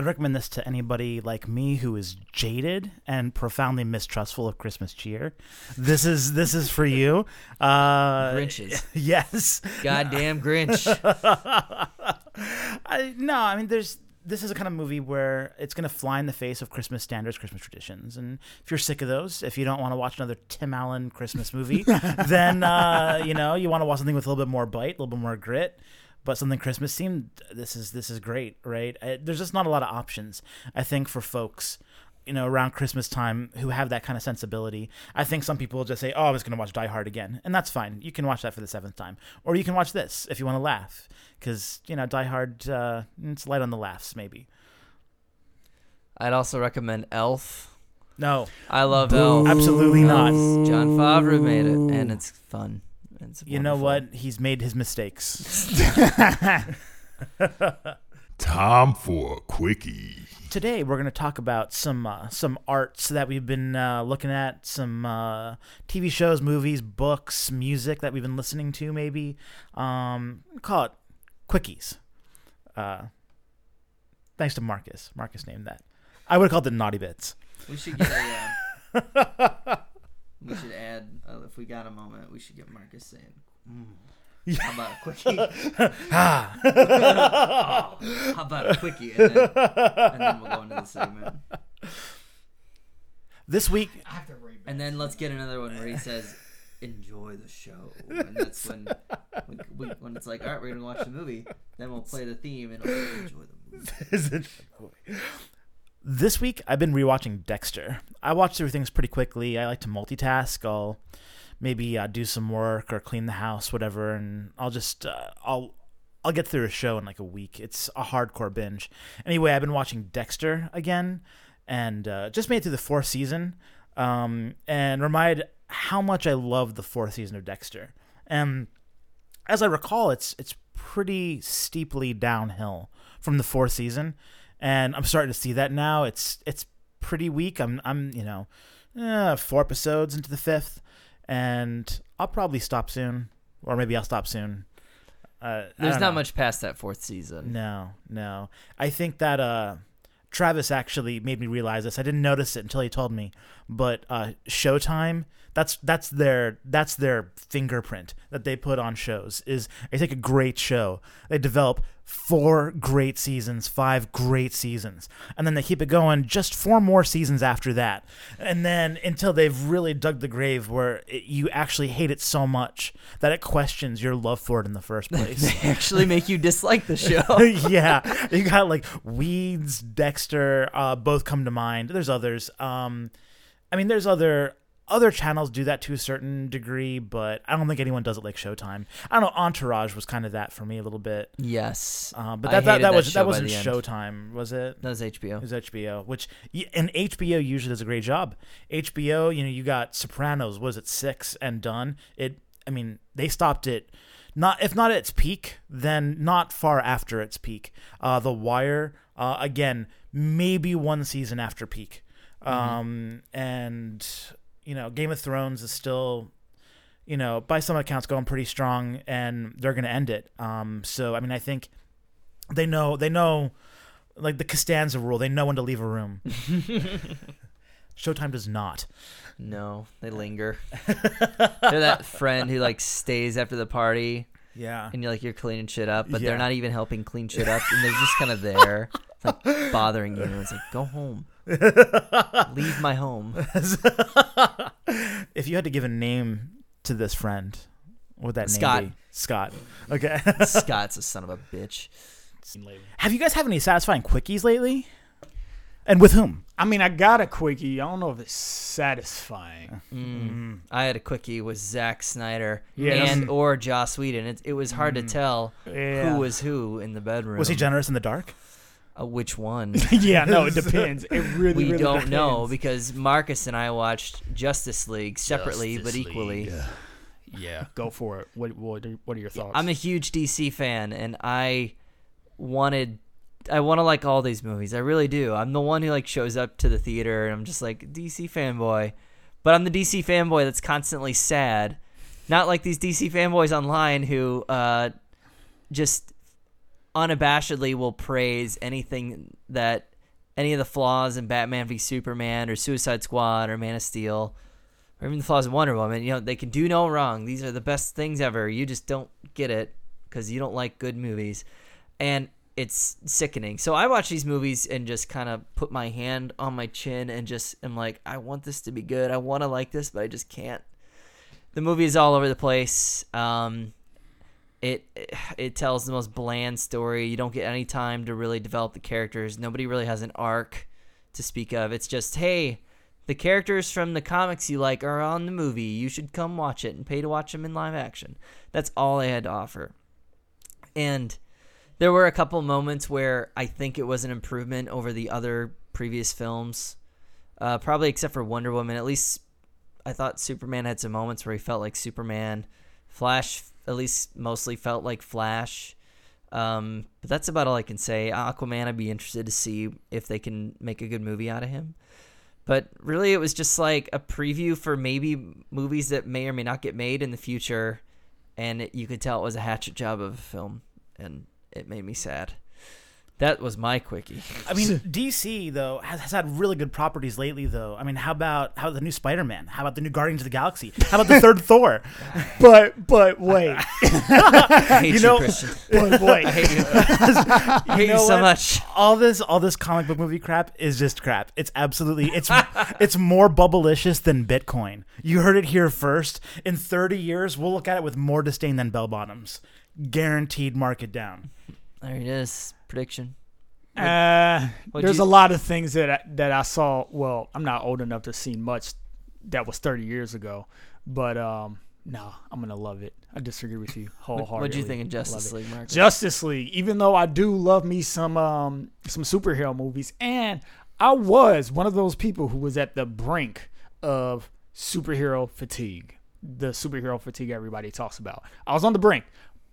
I'd recommend this to anybody like me who is jaded and profoundly mistrustful of Christmas cheer. This is this is for you. Uh, Grinches. Yes. Goddamn Grinch. I, no, I mean, there's this is a kind of movie where it's going to fly in the face of Christmas standards, Christmas traditions, and if you're sick of those, if you don't want to watch another Tim Allen Christmas movie, then uh, you know you want to watch something with a little bit more bite, a little bit more grit, but something Christmas themed. This is this is great, right? Uh, There's just not a lot of options, I think, for folks. You know, around Christmas time, who have that kind of sensibility. I think some people just say, "Oh, I'm just going to watch Die Hard again," and that's fine. You can watch that for the seventh time, or you can watch this if you want to laugh, because you know, Die Hard, uh, it's light on the laughs, maybe. I'd also recommend Elf. No, I love Elf. absolutely not. Jon Favreau made it, and it's fun. It's You know what? He's made his mistakes. Time for a quickie. Today we're going to talk about some uh, some arts that we've been uh, looking at, some uh, TV shows, movies, books, music that we've been listening to. Maybe um, call it quickies. Uh, thanks to Marcus. Marcus named that. I would have called it naughty bits. We should get a. We should add, uh, if we got a moment, we should get Marcus saying, mm, "How about a quickie? Ah, How about a quickie?" And then, and then we'll go into the segment. this week I have to rate And then let's get another one where he says, "Enjoy the show," and that's when, we, we, when it's like, "All right, we're gonna watch the movie." Then we'll play the theme and it'll enjoy the movie. This week, I've been rewatching Dexter. I watch through things pretty quickly. I like to multitask. I'll maybe uh, do some work or clean the house, whatever, and I'll just uh, I'll I'll get through a show in like a week. It's a hardcore binge. Anyway, I've been watching Dexter again, and uh, just made it through the fourth season, um, and reminded how much I love the fourth season of Dexter. And as I recall, it's it's pretty steeply downhill from the fourth season, and I'm starting to see that now. It's it's pretty weak. I'm I'm you know eh, four episodes into the fifth, and I'll probably stop soon, or maybe I'll stop soon. Uh, There's not know. much past that fourth season. No, no. I think that uh, Travis actually made me realize this. I didn't notice it until he told me. But uh, Showtime, that's that's their that's their fingerprint that they put on shows. Is they take a great show, they develop four great seasons, five great seasons, and then they keep it going just four more seasons after that, and then until they've really dug the grave where it, you actually hate it so much that it questions your love for it in the first place. They actually make you dislike the show. yeah, you got like Weeds, Dexter, uh, both come to mind. There's others. Um, I mean, there's other other channels do that to a certain degree, but I don't think anyone does it like Showtime. I don't know. Entourage was kind of that for me a little bit, yes, uh, but that that, that was that wasn't. Showtime, was it? That was HBO. It was HBO, which and HBO usually does a great job. HBO, you know, you got Sopranos was it six and done. It I mean, they stopped it. Not if not at its peak, then not far after its peak. Uh, the Wire, uh, again, maybe one season after peak. Um, and you know, Game of Thrones is still, you know, by some accounts going pretty strong, and they're going to end it. Um, so I mean, I think they know they know, like the Costanza rule, they know when to leave a room. Showtime does not. No, they linger. they're that friend who like stays after the party Yeah. and you're like you're cleaning shit up, but Yeah. they're not even helping clean shit up, and they're just kind of there, like bothering you. And it's like, go home, leave my home. if you had to give a name to this friend, what would that Scott. name be? Scott. Okay. Scott's a son of a bitch. Have you guys have any satisfying quickies lately? And with whom? I mean, I got a quickie. I don't know if it's satisfying. Mm. I had a quickie with Zack Snyder Yeah, and that's- or Joss Whedon. It, it was hard to tell Yeah. who was who in the bedroom. Was he generous in the dark? Uh, which one? yeah, no, it depends. It really, we really don't know because Marcus and I watched Justice League separately but equally. League. Yeah, go for it. What what are, what are your thoughts? I'm a huge DC fan, and I wanted, I want to like all these movies. I really do. I'm the one who like shows up to the theater, and I'm just like DC fanboy, but I'm the DC fanboy that's constantly sad. Not like these DC fanboys online who uh, just unabashedly will praise anything that any of the flaws in Batman v Superman or Suicide Squad or Man of Steel or even the flaws in Wonder Woman. You know, they can do no wrong. These are the best things ever. You just don't get it because you don't like good movies. And it's sickening. So I watch these movies and just kind of put my hand on my chin and just am like, I want this to be good. I want to like this, but I just can't. The movie is all over the place. Um, it it tells the most bland story. You don't get any time to really develop the characters. Nobody really has an arc to speak of. It's just, hey, the characters from the comics you like are on the movie. You should come watch it and pay to watch them in live action. That's all they had to offer. And there were a couple moments where I think it was an improvement over the other previous films. Uh, probably except for Wonder Woman. At least I thought Superman had some moments where he felt like Superman. Flash, at least mostly felt like Flash. Um, but that's about all I can say. Aquaman, I'd be interested to see if they can make a good movie out of him. But really, it was just like a preview for maybe movies that may or may not get made in the future. And it, you could tell it was a hatchet job of a film. And it made me sad. That was my quickie. I mean, DC though has, has had really good properties lately. Though, I mean, how about how about the new Spider Man? How about the new Guardians of the Galaxy? How about the third Thor? but but wait, I hate you, know- Christian. but wait. I hate you. I hate you, know so what? much. All this all this comic book movie crap is just crap. It's absolutely it's it's more bubblicious than Bitcoin. You heard it here first. In thirty years, we'll look at it with more disdain than bell bottoms. Guaranteed, mark it down. There it is. Prediction. Uh, What'd there's you- a lot of things that I, that I saw. Well, I'm not old enough to see much that was 30 years ago, but um, no, I'm gonna love it. I disagree with you wholeheartedly. What'd you think of Justice. League, Marcus? Justice League, even though I do love me some um some superhero movies, and I was one of those people who was at the brink of superhero fatigue, the superhero fatigue everybody talks about. I was on the brink,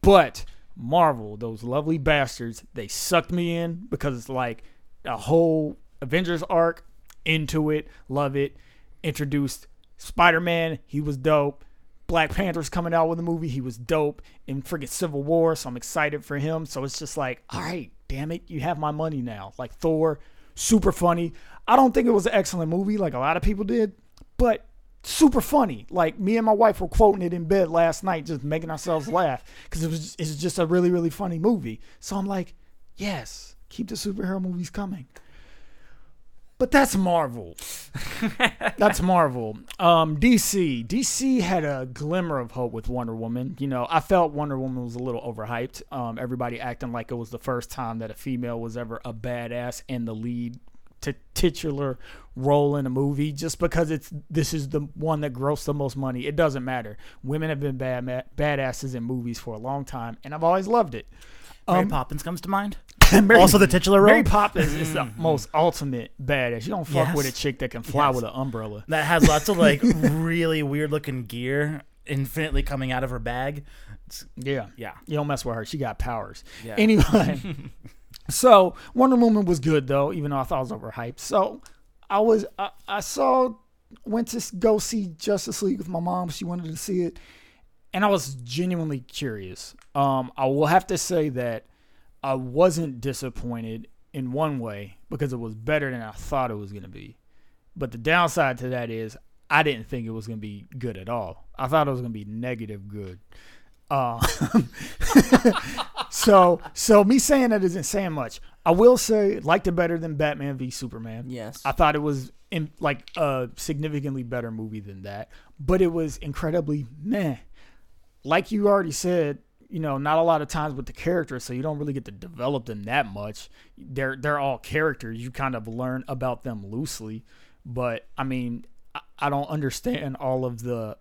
but Marvel, those lovely bastards, they sucked me in because it's like a whole Avengers arc into it, love it. Introduced Spider Man, he was dope. Black Panther's coming out with a movie. He was dope in friggin' Civil War, so I'm excited for him. So it's just like, all right, damn it, you have my money now. Like Thor, super funny. I don't think it was an excellent movie like a lot of people did, but super funny. Like me and my wife were quoting it in bed last night, just making ourselves laugh because it was it's just a really really funny movie. So I'm like, yes, keep the superhero movies coming. But that's Marvel. that's Marvel. Um, DC. DC had a glimmer of hope with Wonder Woman. You know, I felt Wonder Woman was a little overhyped. Um, everybody acting like it was the first time that a female was ever a badass in the lead t- titular role in a movie. Just because it's this is the one that grossed the most money, it doesn't matter. Women have been bad ma- badasses in movies for a long time, and I've always loved it. Mary Um, Poppins comes to mind. Mary- also the titular role. Mary Poppins is the most ultimate badass. You don't fuck Yes. with a chick that can fly Yes. with an umbrella. that has lots of like really weird looking gear infinitely coming out of her bag. It's, Yeah. yeah. You don't mess with her. She got powers. Yeah. Anyway, so Wonder Woman was good though, even though I thought it was overhyped. So I was I, I saw went to go see Justice League with my mom. She wanted to see it, and I was genuinely curious. Um, I will have to say that I wasn't disappointed in one way because it was better than I thought it was going to be. But the downside to that is I didn't think it was going to be good at all. I thought it was going to be negative good. Uh, so so me saying that isn't saying much. I will say liked it better than Batman v Superman. Yes. I thought it was in like a significantly better movie than that, but it was incredibly meh. Like you already said, you know, not a lot of times with the characters, so you don't really get to develop them that much. They're they're all characters. You kind of learn about them loosely, but I mean, I, I don't understand all of the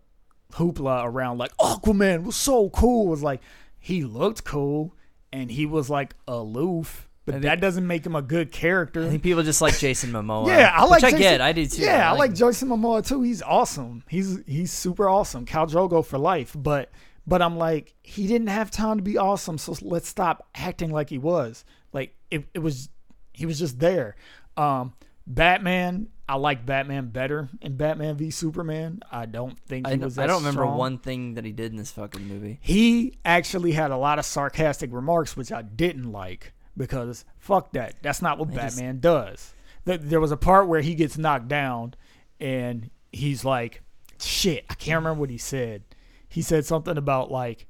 hoopla around like Aquaman was so cool. Was like he looked cool and he was like aloof, but think- that doesn't make him a good character. I think people just like Jason Momoa. Yeah, I like. Which I get. I do too. Yeah, I like Jason Momoa too. He's awesome. He's he's super awesome. Khal Drogo for life. But but I'm like, he didn't have time to be awesome. So let's stop acting like he was. Like it, it was, he was just there. Um, Batman. I like Batman better in Batman v Superman. I don't think he I, was. I don't remember strong. one thing that he did in this fucking movie. He actually had a lot of sarcastic remarks, which I didn't like because fuck that. That's not what just- Batman does. There was a part where he gets knocked down and he's like, shit, I can't remember what he said. He said something about like,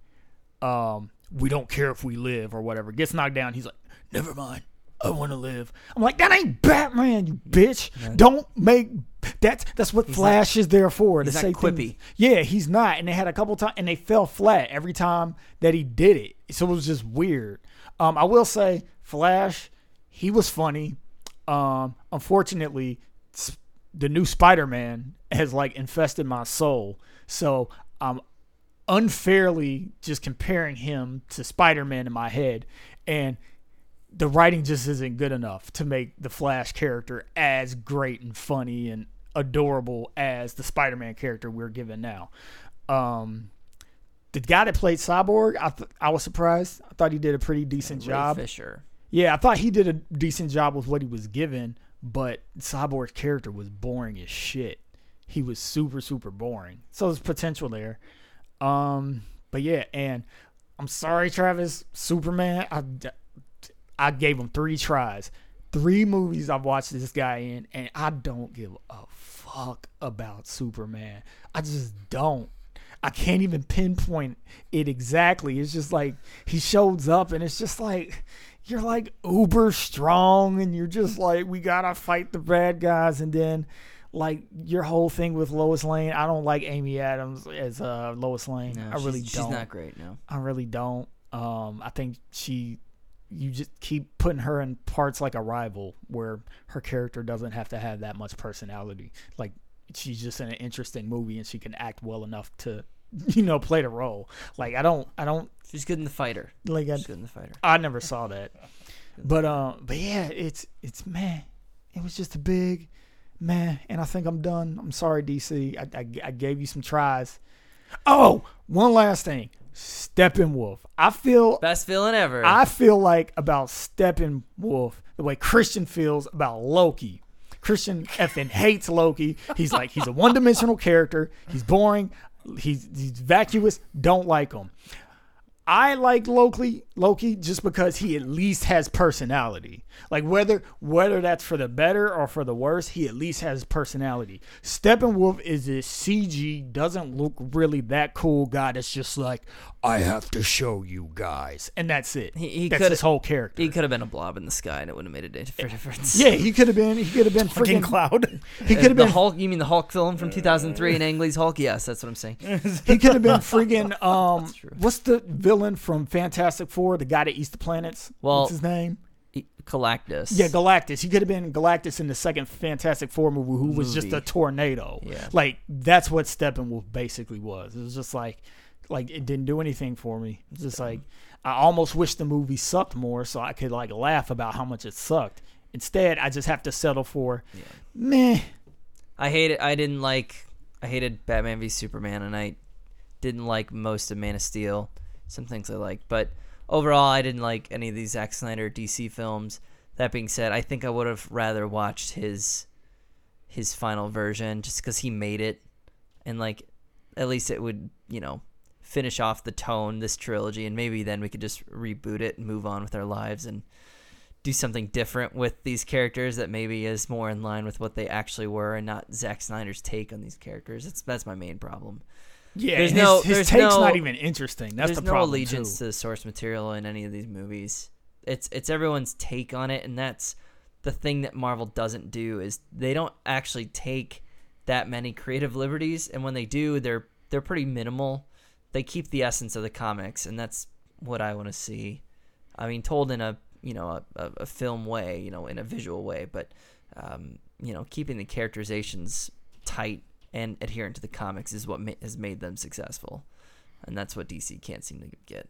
um, we don't care if we live or whatever. Gets knocked down. He's like, never mind. I want to live. I'm like, that ain't Batman, you bitch. Don't make that's that's what Flash is there for. he's to not say quippy. things- yeah, he's not. And they had a couple times, and they fell flat every time that he did it. So it was just weird. Um, I will say, Flash, he was funny. Um, unfortunately, the new Spider-Man has like infested my soul. So I'm unfairly just comparing him to Spider-Man in my head, and the writing just isn't good enough to make the Flash character as great and funny and adorable as the Spider-Man character we're given now. Um, the guy that played Cyborg, I th- I was surprised. I thought he did a pretty decent Ray job. Fisher. Yeah, I thought he did a decent job with what he was given, but Cyborg's character was boring as shit. He was super super boring. So there's potential there. Um, but yeah, and I'm sorry, Travis. Superman, I I gave him three tries, three movies I've watched this guy in, and I don't give a fuck about Superman. I just don't. I can't even pinpoint it exactly. It's just like he shows up, and it's just like you're like uber strong, and you're just like we gotta fight the bad guys, and then like your whole thing with Lois Lane. I don't like Amy Adams as uh, Lois Lane. No, I really she's, don't. She's not great. No. I really don't. Um, I think she, you just keep putting her in parts like Arrival, where her character doesn't have to have that much personality. Like she's just in an interesting movie, and she can act well enough to, you know, play the role. Like I don't, I don't She's good in the fighter. like. I, She's good in the fighter. I never saw that, but um, but yeah, it's it's man, it was just a big man, and I think I'm done. I'm sorry, DC. I, I, I gave you some tries. Oh, one last thing, Steppenwolf. I feel Best feeling ever. I feel like about Steppenwolf the way Christian feels about Loki. Christian effing hates Loki. He's like he's a one-dimensional character. He's boring. He's, he's vacuous. Don't like him. I like Loki Loki just because he at least has personality. Like whether whether that's for the better or for the worse, he at least has personality. Steppenwolf is this CG, doesn't look really that cool guy that's just like, I have to show you guys. And that's it. He- he that's coulda- his whole character. he could have been a blob in the sky, and it wouldn't have made a difference. yeah, he could have been he could have been freaking cloud. he Uh, could have the been Hulk. You mean the Hulk film from 2003 and Ang Lee's Hulk? Yes, that's what I'm saying. he could have been freaking um true. what's the villain from Fantastic Four, the guy that eats the planets? Well- what's his name? Galactus. Yeah, Galactus. He could have been Galactus in the second Fantastic Four movie, who was just a tornado. Yeah. Like that's what Steppenwolf basically was. It was just like, like it didn't do anything for me. It's just like I almost wish the movie sucked more, so I could like laugh about how much it sucked. Instead, I just have to settle for, meh. I hate it. I didn't like. I hated Batman v Superman, and I Didn't like most of Man of Steel. Some things I like, but overall, I didn't like any of these Zack Snyder DC films. That being said, I think I would have rather watched his his final version just because he made it, and like at least it would you know finish off the tone this trilogy, and maybe then we could just reboot it and move on with our lives and do something different with these characters that maybe is more in line with what they actually were and not Zack Snyder's take on these characters. That's that's my main problem. Yeah, There's no- his there's take's no- not even interesting. That's There's the no problem allegiance too. to the source material in any of these movies. It's it's everyone's take on it, and that's the thing that Marvel doesn't do is they don't actually take that many creative liberties, and when they do, they're they're pretty minimal. They keep the essence of the comics, and that's what I want to see. I mean, told in a you know a, a, a film way, you know, in a visual way, but um, you know, keeping the characterizations tight and adherent to the comics is what ma- has made them successful, and that's what DC can't seem to get.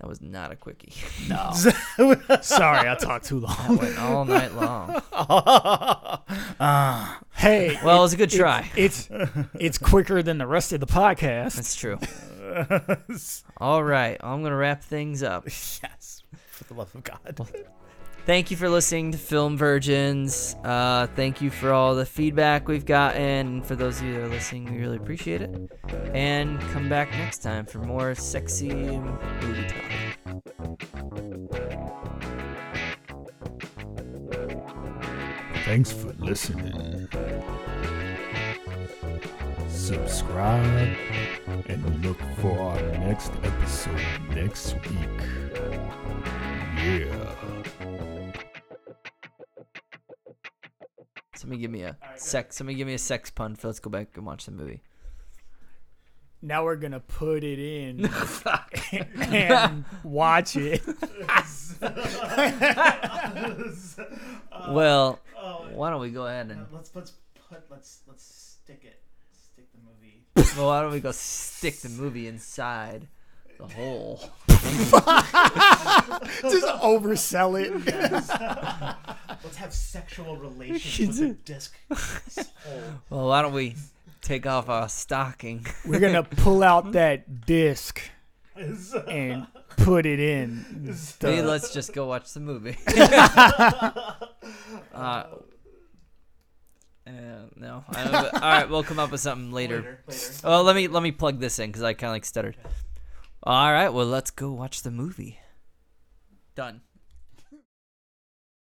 That was not a quickie. No, sorry, I talked too long. Went all night long. Uh, hey, Well, it was a good try. it's it's quicker than the rest of the podcast. That's true. All right, I'm gonna wrap things up. yes, for the love of God. Thank you for listening to Film Virgins. Uh, thank you for all the feedback we've gotten. For those of you that are listening, we really appreciate it. And come back next time for more sexy movie talk. Thanks for listening. Subscribe and look for our next episode next week. Yeah. Somebody give me a sex. Somebody give me a sex pun. Let's go back and watch the movie. Now we're gonna put it in and watch it. Well, oh, why don't we go ahead and uh, Let's let's put let's let's stick it stick the movie. well, why don't we go stick the movie inside the hole? Just oversell it. Let's have sexual relations with the disc. Well, why don't we take off our stocking? We're gonna pull out that disc and put it in. Maybe let's just go watch the movie. uh, uh, no. I don't all right, we'll come up with something later. Later, later. Oh, let me let me plug this in because I kind of like stuttered. All right, well, let's go watch the movie. Done.